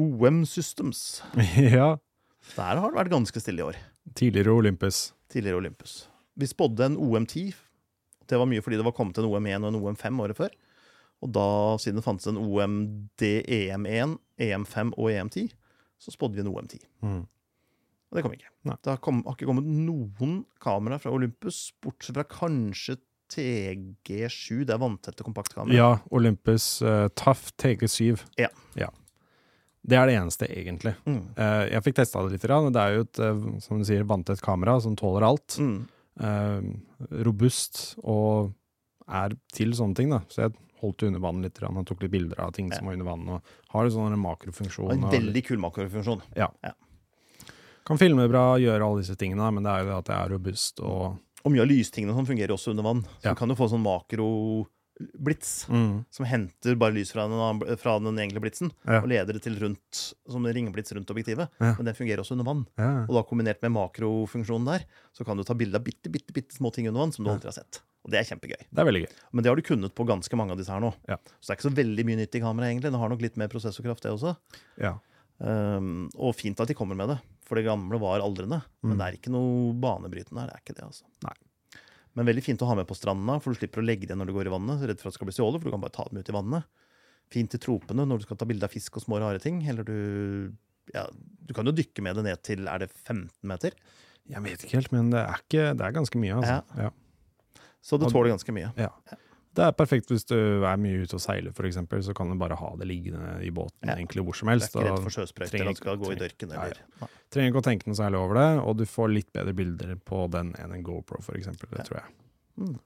OM Systems. (laughs) ja. Der har det vært ganske stille i år. Tidligere Olympus. Tidligere Olympus. Vi spådde en OM10. Det var mye fordi det var kommet en OM1 og en OM5 året før. Og da, siden det fantes en OMD EM1, EM5 og EM10, så spådde vi en OM10. Mm. Og det kom ikke. Nei. Det har, kom, har ikke kommet noen kamera fra Olympus, bortsett fra kanskje TG7. Det er vanntette kompaktkamera. Ja, Olympus uh, Tough TG7. Ja. Det er det eneste, egentlig. Mm. Uh, jeg fikk testa det litt. Det er jo et eh, som du sier, vanntett kamera som tåler alt. Mm. Eh, robust og er til sånne ting. da. Så jeg holdt det under vann litt. og tok litt bilder av ting Ja. som var under vann. Og har en sånn makrofunksjon. En veldig kul makrofunksjon. Kan filme bra, gjøre alle disse tingene, men det er jo det at det er robust og Og mye av lystingene og sånn fungerer også under vann. Så Ja. du kan jo få sånn makroblits mm. som henter bare lys fra den, fra den egentlige blitsen Ja. og leder det til rundt, som en ringeblits rundt objektivet. Ja. Men den fungerer også under vann. ja. Og da kombinert med makrofunksjonen der, så kan du ta bilde av bitte, bitte, bitte små ting under vann som du aldri har sett. Og det er kjempegøy. Det er. Men det har du kunnet på ganske mange av disse her nå. Så det er ikke så veldig mye nytt i kameraet, egentlig. Det har nok litt mer prosessorkraft, det også. Ja. Um, og fint at de kommer med det, for det gamle var aldrende. Men Mm. det er ikke noe banebrytende her. det er ikke det, altså. Nei. Men veldig fint å ha med på stranda, for du slipper å legge det når du går i vannet. Redd for at det skal bli stjålet, for du kan bare ta dem ut i vannet. Fint i tropene når du skal ta bilde av fisk og små rare ting. Eller du ja, Du kan jo dykke med det ned til er det 15 meter. Jeg vet ikke helt, men det er, ikke, det er ganske mye, altså. Ja. Så det tåler ganske mye. Ja. Det er perfekt hvis du er mye ute og seiler, f.eks. Så kan du bare ha det liggende i båten Ja. egentlig hvor som helst. Det er ikke redd for sjøsprøyter eller skal gå i dørken dørken. Ja, ja. Trenger ikke å tenke noe særlig over det, og du får litt bedre bilder på den enn en GoPro, f.eks. Det tror jeg.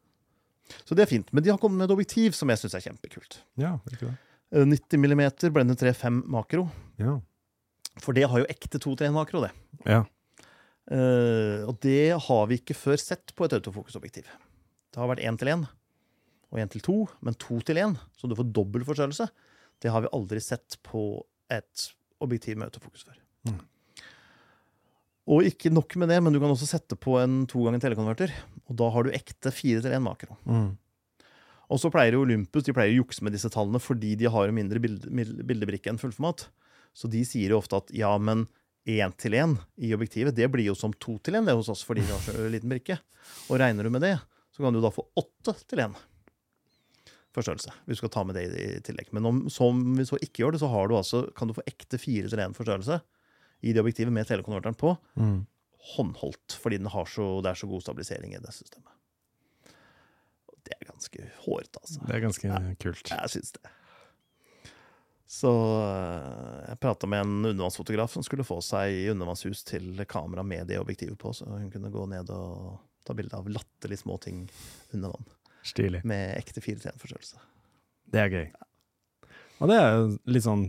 Så det er fint. Men de har kommet med et objektiv som jeg syns er kjempekult. Ja, ikke det? Eh, 90 mm blende 3.5 makro. Ja. For det har jo ekte 2.3-makro, det. ja. Uh, og det har vi ikke før sett på et autofokusobjektiv. Det har vært én til én og én til to, men to til én, så du får dobbel forstørrelse. Det har vi aldri sett på et objektiv med autofokus før. Mm. Og ikke nok med det, men du kan også sette på en to ganger telekonverter. Og da har du ekte fire til én makro. Mm. Og så pleier Olympus de pleier å jukse med disse tallene fordi de har en mindre bilde, bildebrikke enn fullformat. Så de sier jo ofte at ja, men én til én i objektivet, det blir jo som to til én hos oss fordi vi har så liten brikke. Og regner du med det, så kan du da få åtte til én forstørrelse. Hvis du skal ta med det i i tillegg. Men om som vi så ikke gjør det, så har du altså, kan du få ekte fire til én forstørrelse i det objektivet med telekonverteren på, Mm. håndholdt, fordi den har så, det er så god stabilisering i det systemet. Det er ganske hårete, altså. Det er ganske kult. Jeg syns det. Så øh, jeg prata med en undervannsfotograf som skulle få seg undervannshus til kamera med det objektivet på, så hun kunne gå ned og ta bilde av latterlig små ting under vann Stilig. med ekte 4TM-forstørrelse. Det er gøy. Og det er litt sånn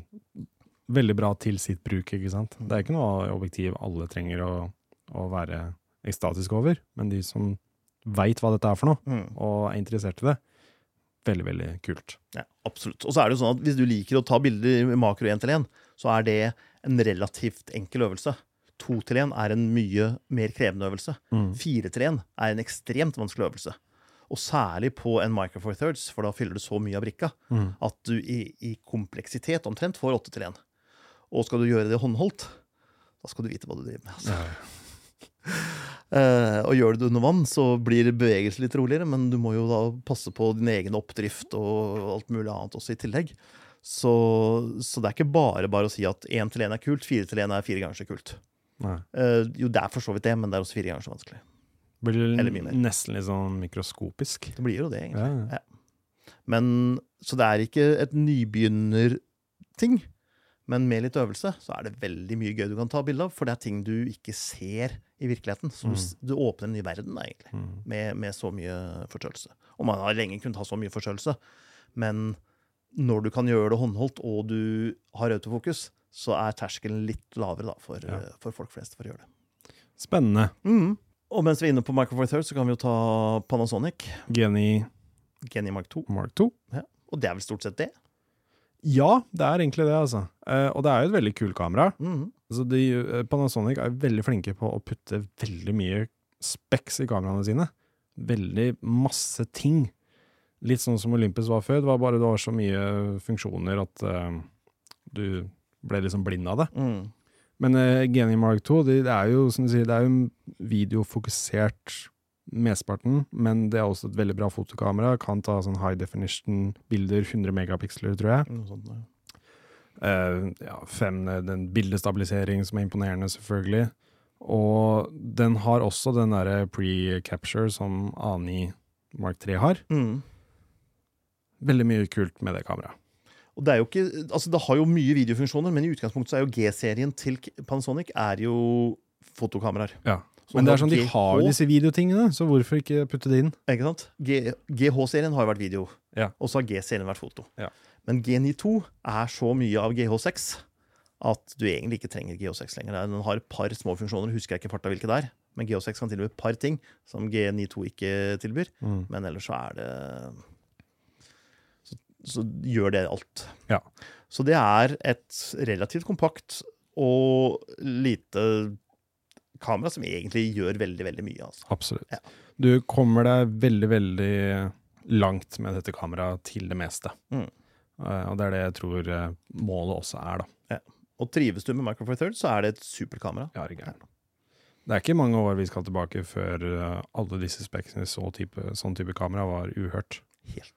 veldig bra til sitt bruk, ikke sant. Det er ikke noe objektiv alle trenger å, å være ekstatisk over, men de som veit hva dette er for noe, Mm. og er interessert i det, veldig, veldig kult. Ja, absolutt. Og så er det jo sånn at hvis du liker å ta bilder i makro 1 til 1, så er det en relativt enkel øvelse. 2 til 1 er en mye mer krevende øvelse. Mm. 4 til 1 er en ekstremt vanskelig øvelse. Og særlig på en Micro Four Thirds, for da fyller du så mye av brikka Mm. at du i, i kompleksitet omtrent får 8 til 1. Og skal du gjøre det håndholdt, da skal du vite hva du driver med. Altså. uh, (laughs) og gjør du det under vann, så blir bevegelsen litt roligere, men du må jo da passe på din egen oppdrift og alt mulig annet også i tillegg. Så, så det er ikke bare bare å si at 1 til 1 er kult, 4 til 1 er fire ganger så kult. Eh, jo, det er for så vidt det, men det er også fire ganger så vanskelig. Blir det nesten litt sånn mikroskopisk. Det blir jo det, egentlig. Ja, ja. Men, så det er ikke et nybegynnerting. Men med litt øvelse så er det veldig mye gøy du kan ta bilde av, for det er ting du ikke ser i virkeligheten. Så du, du åpner en ny verden, da, egentlig, Mm. med, med så mye forstørrelse. Og man har lenge kunnet ha så mye forstørrelse, men når du kan gjøre det håndholdt, og du har autofokus, så er terskelen litt lavere da, for, Ja. eh, for folk flest for å gjøre det. Spennende. Mm. Og mens vi er inne på Micro Four Thirds, så kan vi jo ta Panasonic, Geni Geni Mark 2. Mark 2. Ja. Og det er vel stort sett det. Ja, det er egentlig det, altså. Eh, og det er jo et veldig kult kamera. Mm. Altså de, eh, Panasonic er veldig flinke på å putte veldig mye speks i kameraene sine. Veldig masse ting. Litt sånn som Olympus var før. Det var bare det var så mye funksjoner at eh, du ble liksom blind av det. Mm. Men uh, Geni Mark 2 det, det er jo som du sier, det er jo videofokusert mesteparten, men det er også et veldig bra fotokamera. Kan ta sånn high definition-bilder, 100 megapiksler, tror jeg. Noe sånt, ja. Uh, ja, fem, den bildestabilisering som er imponerende, selvfølgelig. Og den har også den derre pre-capture som A9 Mark 3 har. Mm. Veldig mye kult med det kameraet. Og det er jo ikke, altså det har jo mye videofunksjoner, men i utgangspunktet så er jo G-serien til Panasonic er jo fotokameraer. Ja. Men det er sånn, de har jo disse videotingene, så hvorfor ikke putte det inn? Ikke sant? GH-serien har jo vært video, Ja. og så har G-serien vært foto. Ja. Men G92 er så mye av GH6 at du egentlig ikke trenger GH6 lenger. Den har et par små funksjoner, husker jeg ikke farta hvilke det er. Men GH6 kan tilby et par ting som G92 ikke tilbyr. Mm. Men ellers så er det så, gjør det alt. Ja. Så det er et relativt kompakt og lite kamera som egentlig gjør veldig, veldig mye. Altså. Absolutt. Ja. Du kommer deg veldig, veldig langt med dette kameraet til det meste. Mm. Eh, og det er det jeg tror eh, målet også er, da. Og trives du med Micro Four Thirds, så er det et superkamera. Ja, det er. Det er ikke mange år vi skal tilbake før eh, alle disse speksene så type, sånn type kamera var uhørt. Helt,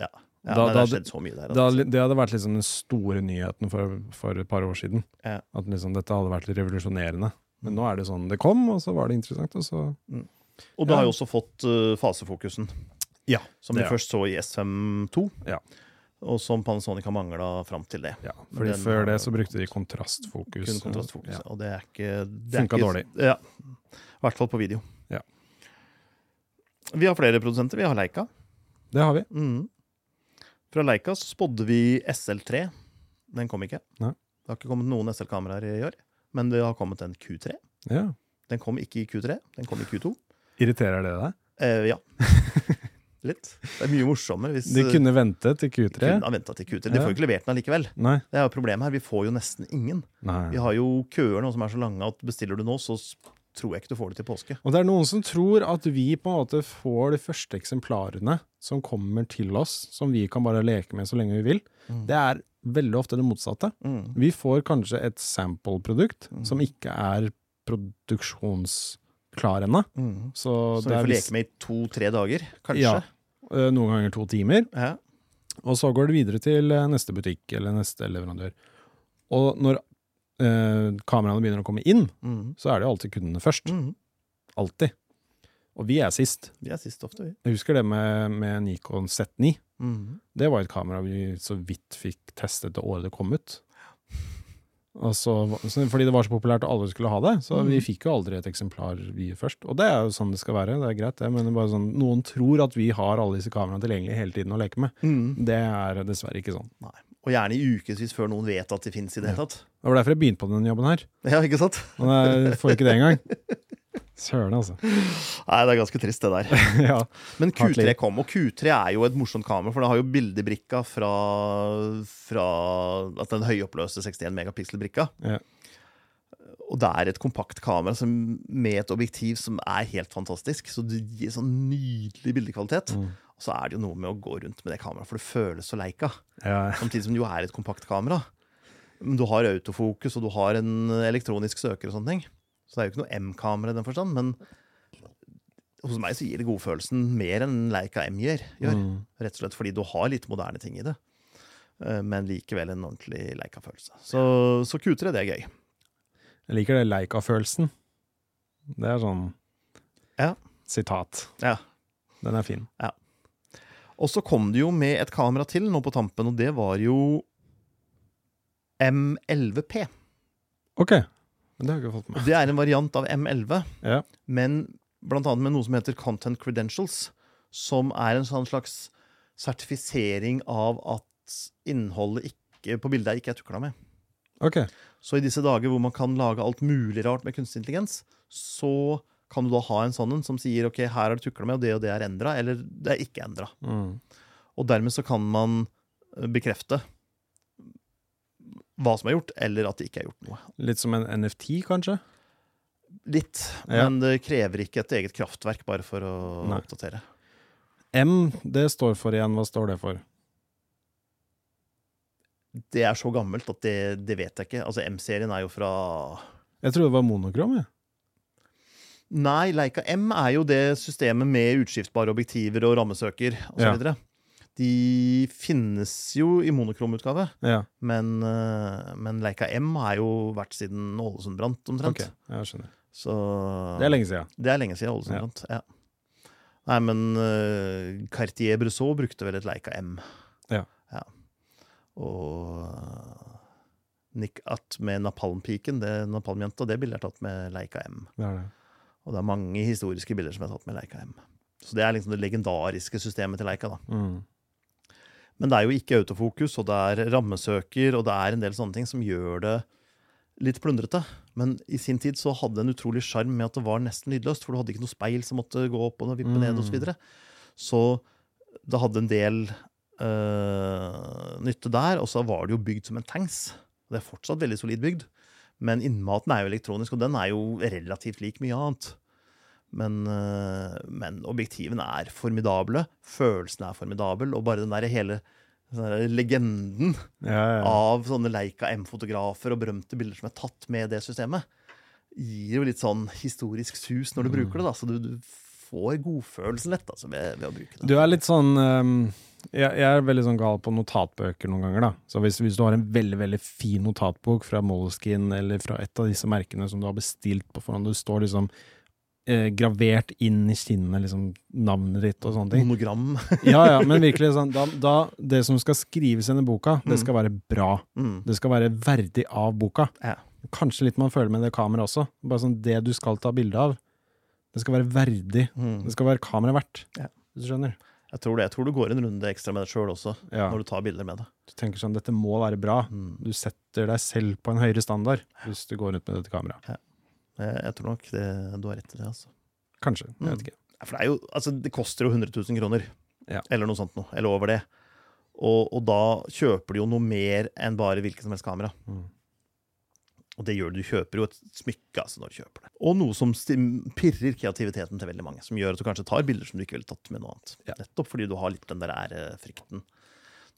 Ja, ja Da- nei, det da- har skjedd så mye der. Det hadde, det hadde vært liksom den store nyheten for, for et par år siden. Ja. At liksom dette hadde vært revolusjonerende. Men nå er det sånn det kom, og så var det interessant, og så Og du Ja. har jo også fått uh, fasefokusen, Ja. som vi det først så i S52. Ja. Og som Panasonic har mangla fram til det. Ja, fordi Den før det så brukte de kontrastfokus. Kun kontrastfokus. Ja. Og det er ikke det er Funka ikke- dårlig. Ja. I hvert fall på video. Ja. Vi har flere produsenter. Vi har Leica. Det har vi. Mhm. Fra Leica så spådde vi SL3. Den kom ikke. Nei. Det har ikke kommet noen SL-kameraer i år, men det har kommet en Q3. Ja. Den kom ikke i Q3, den kom i Q2. Irriterer det deg? Eh, ja. (laughs) Litt. Det er mye morsommere hvis De eh, kunne vente til Q3. De kunne ha til Q3. De Ja. får jo ikke levert den allikevel. Nei. Det er jo problemet her. Vi får jo nesten ingen. Nei. Vi har jo køer nå som er så lange at bestiller du nå, så tror jeg ikke du får det til påske. Og det er noen som tror at vi på en måte får de første eksemplarene som kommer til oss, som vi kan bare leke med så lenge vi vil. Mm. Det er veldig ofte det motsatte. Mm. Vi får kanskje et sample-produkt Mm. som ikke er produksjonsklar ennå. Mm. Så, Så det vi får leke med i to-tre dager, kanskje. Ja. eh, noen ganger to timer. Ja. Og så går det videre til eh, neste butikk eller neste leverandør. Og når eh, kameraene begynner å komme inn, Mm. så er det jo alltid kundene først. Mm. Alltid. Og vi er sist. Vi er sist ofte, vi. Jeg husker det med, med Nikon Z9. Mm. Det var et kamera vi så vidt fikk testet det året det kom ut. Og så, så, fordi det var så populært og alle skulle ha det, så mm. vi fikk jo aldri et eksemplar vi først. Og det er jo sånn det skal være, det er greit det, men det bare sånn, noen tror at vi har alle disse kameraene tilgjengelig hele tiden å leke med. Mm. Det er dessverre ikke sånn. Og gjerne i ukevis før noen vet at de fins i det hele tatt. Det var derfor jeg begynte på denne jobben her. Ja, ikke sant? Og jeg får ikke det engang. Søren, altså. Nei, det er ganske trist, det der. (laughs) ja. Men Q3 liv. kom, og Q3 er jo et morsomt kamera, for det har jo bildebrikka fra, fra at den høyoppløste 61 megapixel-brikka. Ja. Og det er et kompakt kamera som, med et objektiv som er helt fantastisk. Så det gir sånn nydelig bildekvalitet. Mm. Så er det jo noe med å gå rundt med det kameraet, for det føles så leika. ja. Samtidig som det jo er et kompakt kamera. Men du har autofokus, og du har en elektronisk søker og sånne ting. Så det er jo ikke noe M-kamera i den forstand, men hos meg så gir det godfølelsen mer enn Leica M gjør. gjør. Mm. Rett og slett fordi du har litt moderne ting i det. Eh, Men likevel en ordentlig Leica-følelse. Så, så Q3, det er gøy. Jeg liker det Leica-følelsen. Det er sånn Ja. sitat. Ja. Den er fin. Og så kom det jo med et kamera til nå på tampen, og det var jo M11P. Ok. Men det har jeg ikke fått med. Det er en variant av M11. Ja. men blant annet med noe som heter Content Credentials, som er en sånn slags sertifisering av at innholdet ikke, på bildet ikke er tukla med. Okay. Så i disse dager hvor man kan lage alt mulig rart med kunstig intelligens, så kan du da ha en sånn en som sier ok, her har du tukla med, og det og det er endra, eller det er ikke endra. Mm. Og dermed så kan man eh, bekrefte hva som er gjort, eller at det ikke er gjort noe. Litt som en NFT, kanskje? Litt, Ja. men det krever ikke et eget kraftverk bare for å Nei. oppdatere. M, det står for igjen. Hva står det for? Det er så gammelt at det, det vet jeg ikke. Altså, M-serien er jo fra Jeg trodde det var monokrom. Jeg. Nei, Leica M er jo det systemet med utskiftbare objektiver og rammesøker osv. Ja. videre De finnes jo i monokromutgave, Ja, men, eh, men Leica M har jo vært siden Ålesund brant, omtrent. Okay, Jeg skjønner. Så Det er lenge siden. Det er lenge siden Ålesund Ja. brant. Ja. Nei, men uh, Cartier Brusseau brukte vel et Leica M. Ja. Og uh, Nick Att med Napalm-piken, det Napalm-jenta, det bildet er tatt med Leica M. Det er det. Og det er mange historiske bilder som er tatt med Leica M. Så det er liksom det legendariske systemet til Leica. da. Mm. Men det er jo ikke autofokus, og det er rammesøker, og det er en del sånne ting som gjør det litt plundrete. Men i sin tid så hadde det en utrolig sjarm med at det var nesten lydløst, for du hadde ikke noe speil som måtte gå opp og vippe ned og. Så, videre. så det hadde en del øh, nytte der. Og så var det jo bygd som en tanks. Det er fortsatt veldig solid bygd. Men innmaten er jo elektronisk, og den er jo relativt lik mye annet. Men, øh, men objektivene er formidable. Følelsen er formidabel. Og bare den der hele der legenden Ja, ja. av sånne Leica M-fotografer og berømte bilder som er tatt med det systemet, gir jo litt sånn historisk sus når du Mm. bruker det. da, Så du, du får godfølelsen lett altså, ved, ved å bruke det. Du er litt sånn ehm, jeg, jeg er veldig sånn gal på notatbøker noen ganger. da Så hvis, hvis du har en veldig veldig fin notatbok fra Moleskin eller fra et av disse merkene som du har bestilt på forhånd, du står liksom eh, gravert inn i kinnet liksom navnet ditt og sånne ting. Monogram. (laughs) Ja, ja, men virkelig (laughs) sånn da, da Det som skal skrives i denne boka, det skal være bra. Mm. Det skal være verdig av boka. Ja. Kanskje litt man føler med det kameraet også. Bare sånn Det du skal ta bilde av, det skal være verdig. Mm. Det skal være kameraet verdt. Ja. Hvis du skjønner? Jeg tror det. Jeg tror du går en runde ekstra med deg sjøl også, Ja. når du tar bilder med det. Du tenker sånn Dette må være bra. Mm. Du setter deg selv på en høyere standard hvis du går rundt med dette kameraet. Jeg, jeg tror nok det, du har rett i det. altså. Kanskje. Jeg vet Mm. ikke. Ja, For det, er jo, altså, det koster jo 100 000 kroner. Ja. Eller noe sånt noe. Eller over det. Og, og da kjøper du jo noe mer enn bare hvilket som helst kamera. Mm. Og det gjør du. Du kjøper jo et smykke altså, når du kjøper det. Og noe som pirrer kreativiteten til veldig mange. Som gjør at du kanskje tar bilder som du ikke ville tatt med noe annet. Ja. Nettopp fordi du har litt den der ærefrykten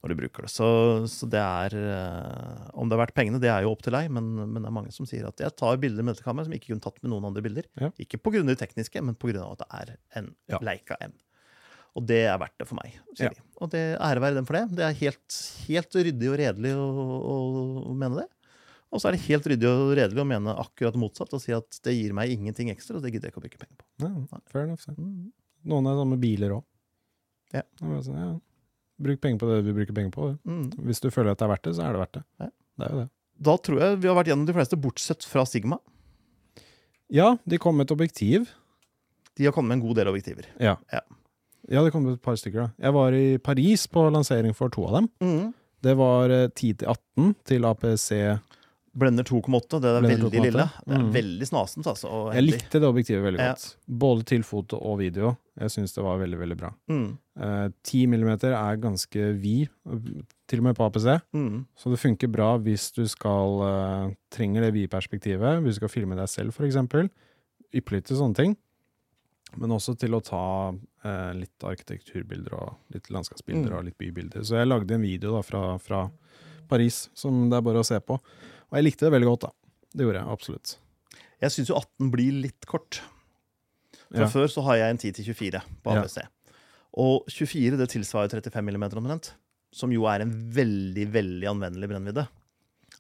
når du bruker det. Så, så det er eh, Om det er verdt pengene, det er jo opp til deg, men, men det er mange som sier at jeg tar bilder med dette kameraet som jeg ikke kunne tatt med noen andre bilder. Ja. Ikke pga. det tekniske, men pga. at det er en Ja. Leica M. Og det er verdt det for meg. sier Ja. de. Og det ære være dem for det. Det er helt, helt ryddig og redelig å, å, å mene det. Og så er det helt ryddig og redelig å mene akkurat motsatt og si at det gir meg ingenting ekstra, og det gidder jeg ikke å bruke penger på. Ja, fair enough. Mm. Noen er sånn med biler òg. Ja. Sånn, ja. Bruk penger på det du bruker penger på. Mm. Hvis du føler at det er verdt det, så er det verdt det. Ja. Det er jo det. Da tror jeg vi har vært gjennom de fleste, bortsett fra Sigma. Ja, de kom med et objektiv. De har kommet med en god del objektiver. Ja. Ja. Ja, det kom et par stykker. da. Jeg var i Paris på lansering for to av dem. Mm. Det var eh, 10 til 18 til APC. Blender 2,8, det er Blender veldig 2,8. lille. Det er Mm. veldig snasent, altså. Jeg heldig. likte det objektivet veldig Ja. godt. Både til foto og video. Jeg syns det var veldig, veldig bra. Mm. Eh, 10 millimeter er ganske vid, til og med på APC. Mm. Så det funker bra hvis du skal eh, trenger det vide perspektivet, hvis du skal filme deg selv f.eks. Ypperlig til sånne ting. Men også til å ta eh, litt arkitekturbilder og litt landskapsbilder Mm. og litt bybilder. Så jeg lagde en video da fra, fra Paris som det er bare å se på. Og jeg likte det veldig godt, da. Det gjorde jeg absolutt. Jeg syns jo 18 blir litt kort. Fra Ja. før så har jeg en 10 til 24 på Ja. Og 24 det tilsvarer 35 mm omtrent. Som jo er en veldig, veldig anvendelig brennvidde.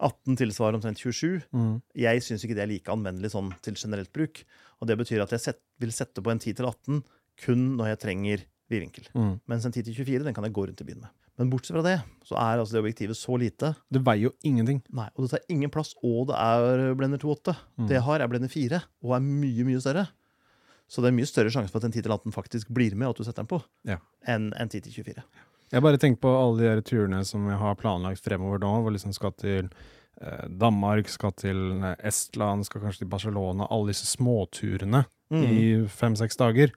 18 tilsvarer omtrent 27. Mm. Jeg syns ikke det er like anvendelig sånn til generelt bruk. Og det betyr at jeg set, vil sette på en 10 til 18 kun når jeg trenger vidvinkel. Mm. Mens en 10 til 24 den kan jeg gå rundt i byen med. Men bortsett fra det, så er altså det objektivet så lite. Det veier jo ingenting. Nei, Og det tar ingen plass, og det er blender 2.8. Mm. Det jeg har, er blender 4, og er mye, mye større. Så det er mye større sjanse for at en 10 til 18 faktisk blir med, og at du setter den på, Ja. enn en 10 til 24. Jeg bare tenker på alle de turene som jeg har planlagt fremover nå, hvor liksom skal til eh, Danmark, skal til eh, Estland, skal kanskje til Barcelona. Alle disse småturene Mm. i fem-seks dager.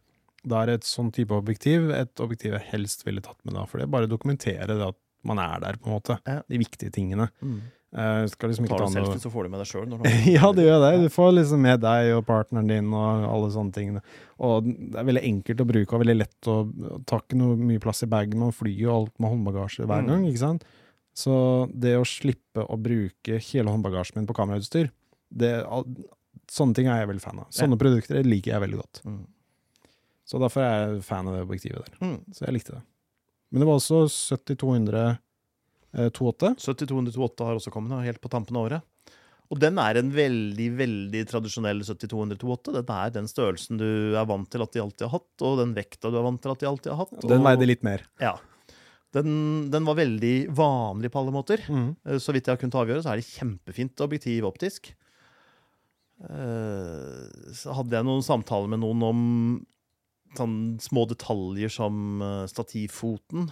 Da er et sånn type objektiv et objektiv jeg helst ville tatt med da, for det bare dokumenterer det at man er der, på en måte. Ja. De viktige tingene. Mm. Uh, skal liksom Tar ta du noe selfie, så får du med deg sjøl. (laughs) Ja, det gjør det. Du får liksom med deg og partneren din og alle sånne ting. Og det er veldig enkelt å bruke og veldig lett å ta ikke noe mye plass i bagen. Man flyr jo alt med håndbagasje hver Mm. gang, ikke sant. Så det å slippe å bruke hele håndbagasjen min på kamerautstyr, det, sånne ting er jeg veldig fan av. Sånne produkter liker jeg veldig godt. Mm. Så derfor er jeg fan av det objektivet der. Mm. Så jeg likte det. Men det var også 70-200 eh, 2.8. 7200 28 har også kommet, helt på tampen av året. Og den er en veldig veldig tradisjonell 7200-28. Den er den størrelsen du er vant til at de alltid har hatt, og den vekta du er vant til at de alltid har hatt. Den veide litt mer. Ja. Den, den var veldig vanlig på alle måter. Mm. Eh, Så vidt jeg har kunnet avgjøre, så er det kjempefint objektiv optisk. Eh, Så hadde jeg noen samtaler med noen om sånn små detaljer som eh, stativfoten.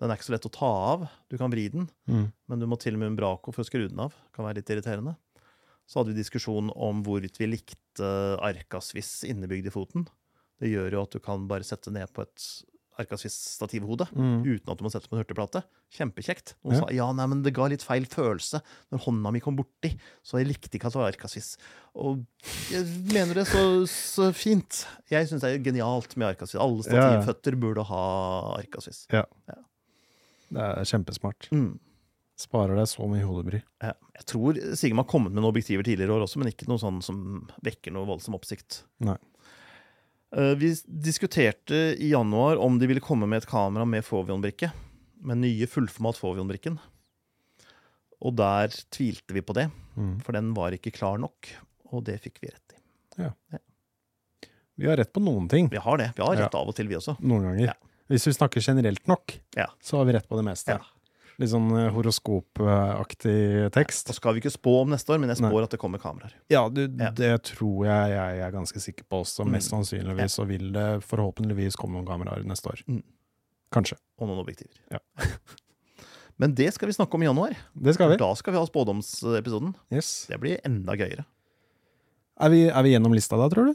Den er ikke så lett å ta av. Du kan vri den, Mm. men du må til og med en Braco for å skru den av. Det Kan være litt irriterende. Så hadde vi diskusjon om hvorvidt vi likte Arcaswiss innebygd i foten. Det gjør jo at du kan bare sette ned på et Arcaswiss-stativhode Mm. uten at du må sette på en hurtigplate. Kjempekjekt. Noen Ja. sa ja, nei, men det ga litt feil følelse når hånda mi kom borti, så jeg likte ikke at det var Arcaswiss. Og jeg mener det så, så fint. Jeg syns det er genialt med Arcaswiss. Alle Ja, ja. stativføtter burde ha Arcaswiss. Det er kjempesmart. Mm. Sparer deg så mye hodebry. Ja. Jeg tror Sigma har kommet med noen objektiver tidligere år også, men ikke noe sånn som vekker noe voldsom oppsikt. Nei. Eh, Vi diskuterte i januar om de ville komme med et kamera med Fovion-brikke. Med nye fullformat Fovion-brikken. Og der tvilte vi på det, Mm. for den var ikke klar nok. Og det fikk vi rett i. Vi har rett på noen ting. Vi har det. Vi har Ja. rett av og til, vi også. Noen ganger. Ja. Hvis vi snakker generelt nok, Ja. så har vi rett på det meste. Ja. Litt sånn eh, horoskopaktig tekst. Og skal vi ikke spå om neste år, men jeg Nei. spår at det kommer kameraer. Ja, du, Ja. det tror jeg jeg er ganske sikker på også. Mm. Mest sannsynligvis så vil det forhåpentligvis komme noen kameraer neste år. Mm. Kanskje. Og noen objektiver. Ja. (laughs) Men det skal vi snakke om i januar. Det skal vi. Da skal vi ha spådomsepisoden. Yes. Det blir enda gøyere. Er vi, er vi gjennom lista da, tror du?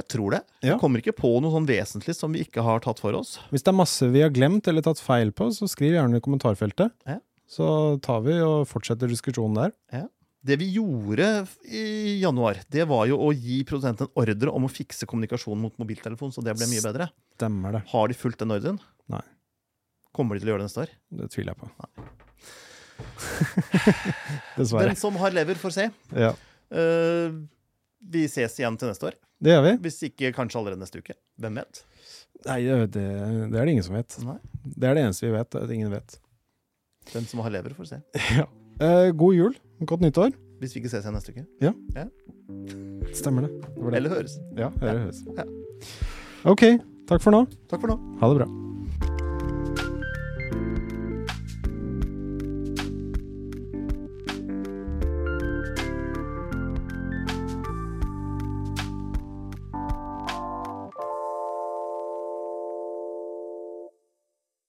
Jeg tror det. Ja. Jeg kommer ikke på noe sånn vesentlig som vi ikke har tatt for oss. Hvis det er masse vi har glemt eller tatt feil på, så skriv gjerne i kommentarfeltet. Ja. Så tar vi og fortsetter diskusjonen der. Det vi gjorde i januar, det var jo å gi produsenten en ordre om å fikse kommunikasjonen mot mobiltelefon, så det ble mye bedre. Stemmer det. Har de fulgt den ordren? Nei. Kommer de til å gjøre det neste år? Det tviler jeg på. (laughs) Dessverre. Den som har lever, får se. Ja. Eh, vi ses igjen til neste år. Det gjør vi. Hvis ikke kanskje allerede neste uke. Hvem vet? Nei, det, det er det ingen som vet. Nei. Det er det eneste vi vet. At ingen vet. Den som har lever, får se. (laughs) Ja. Eh, god jul. Godt nyttår. Hvis vi ikke ses igjen neste uke. Ja Stemmer det. det, det. Eller høres. Ja, eller høres. Ja. Ok, takk for nå. Takk for nå. Ha det bra.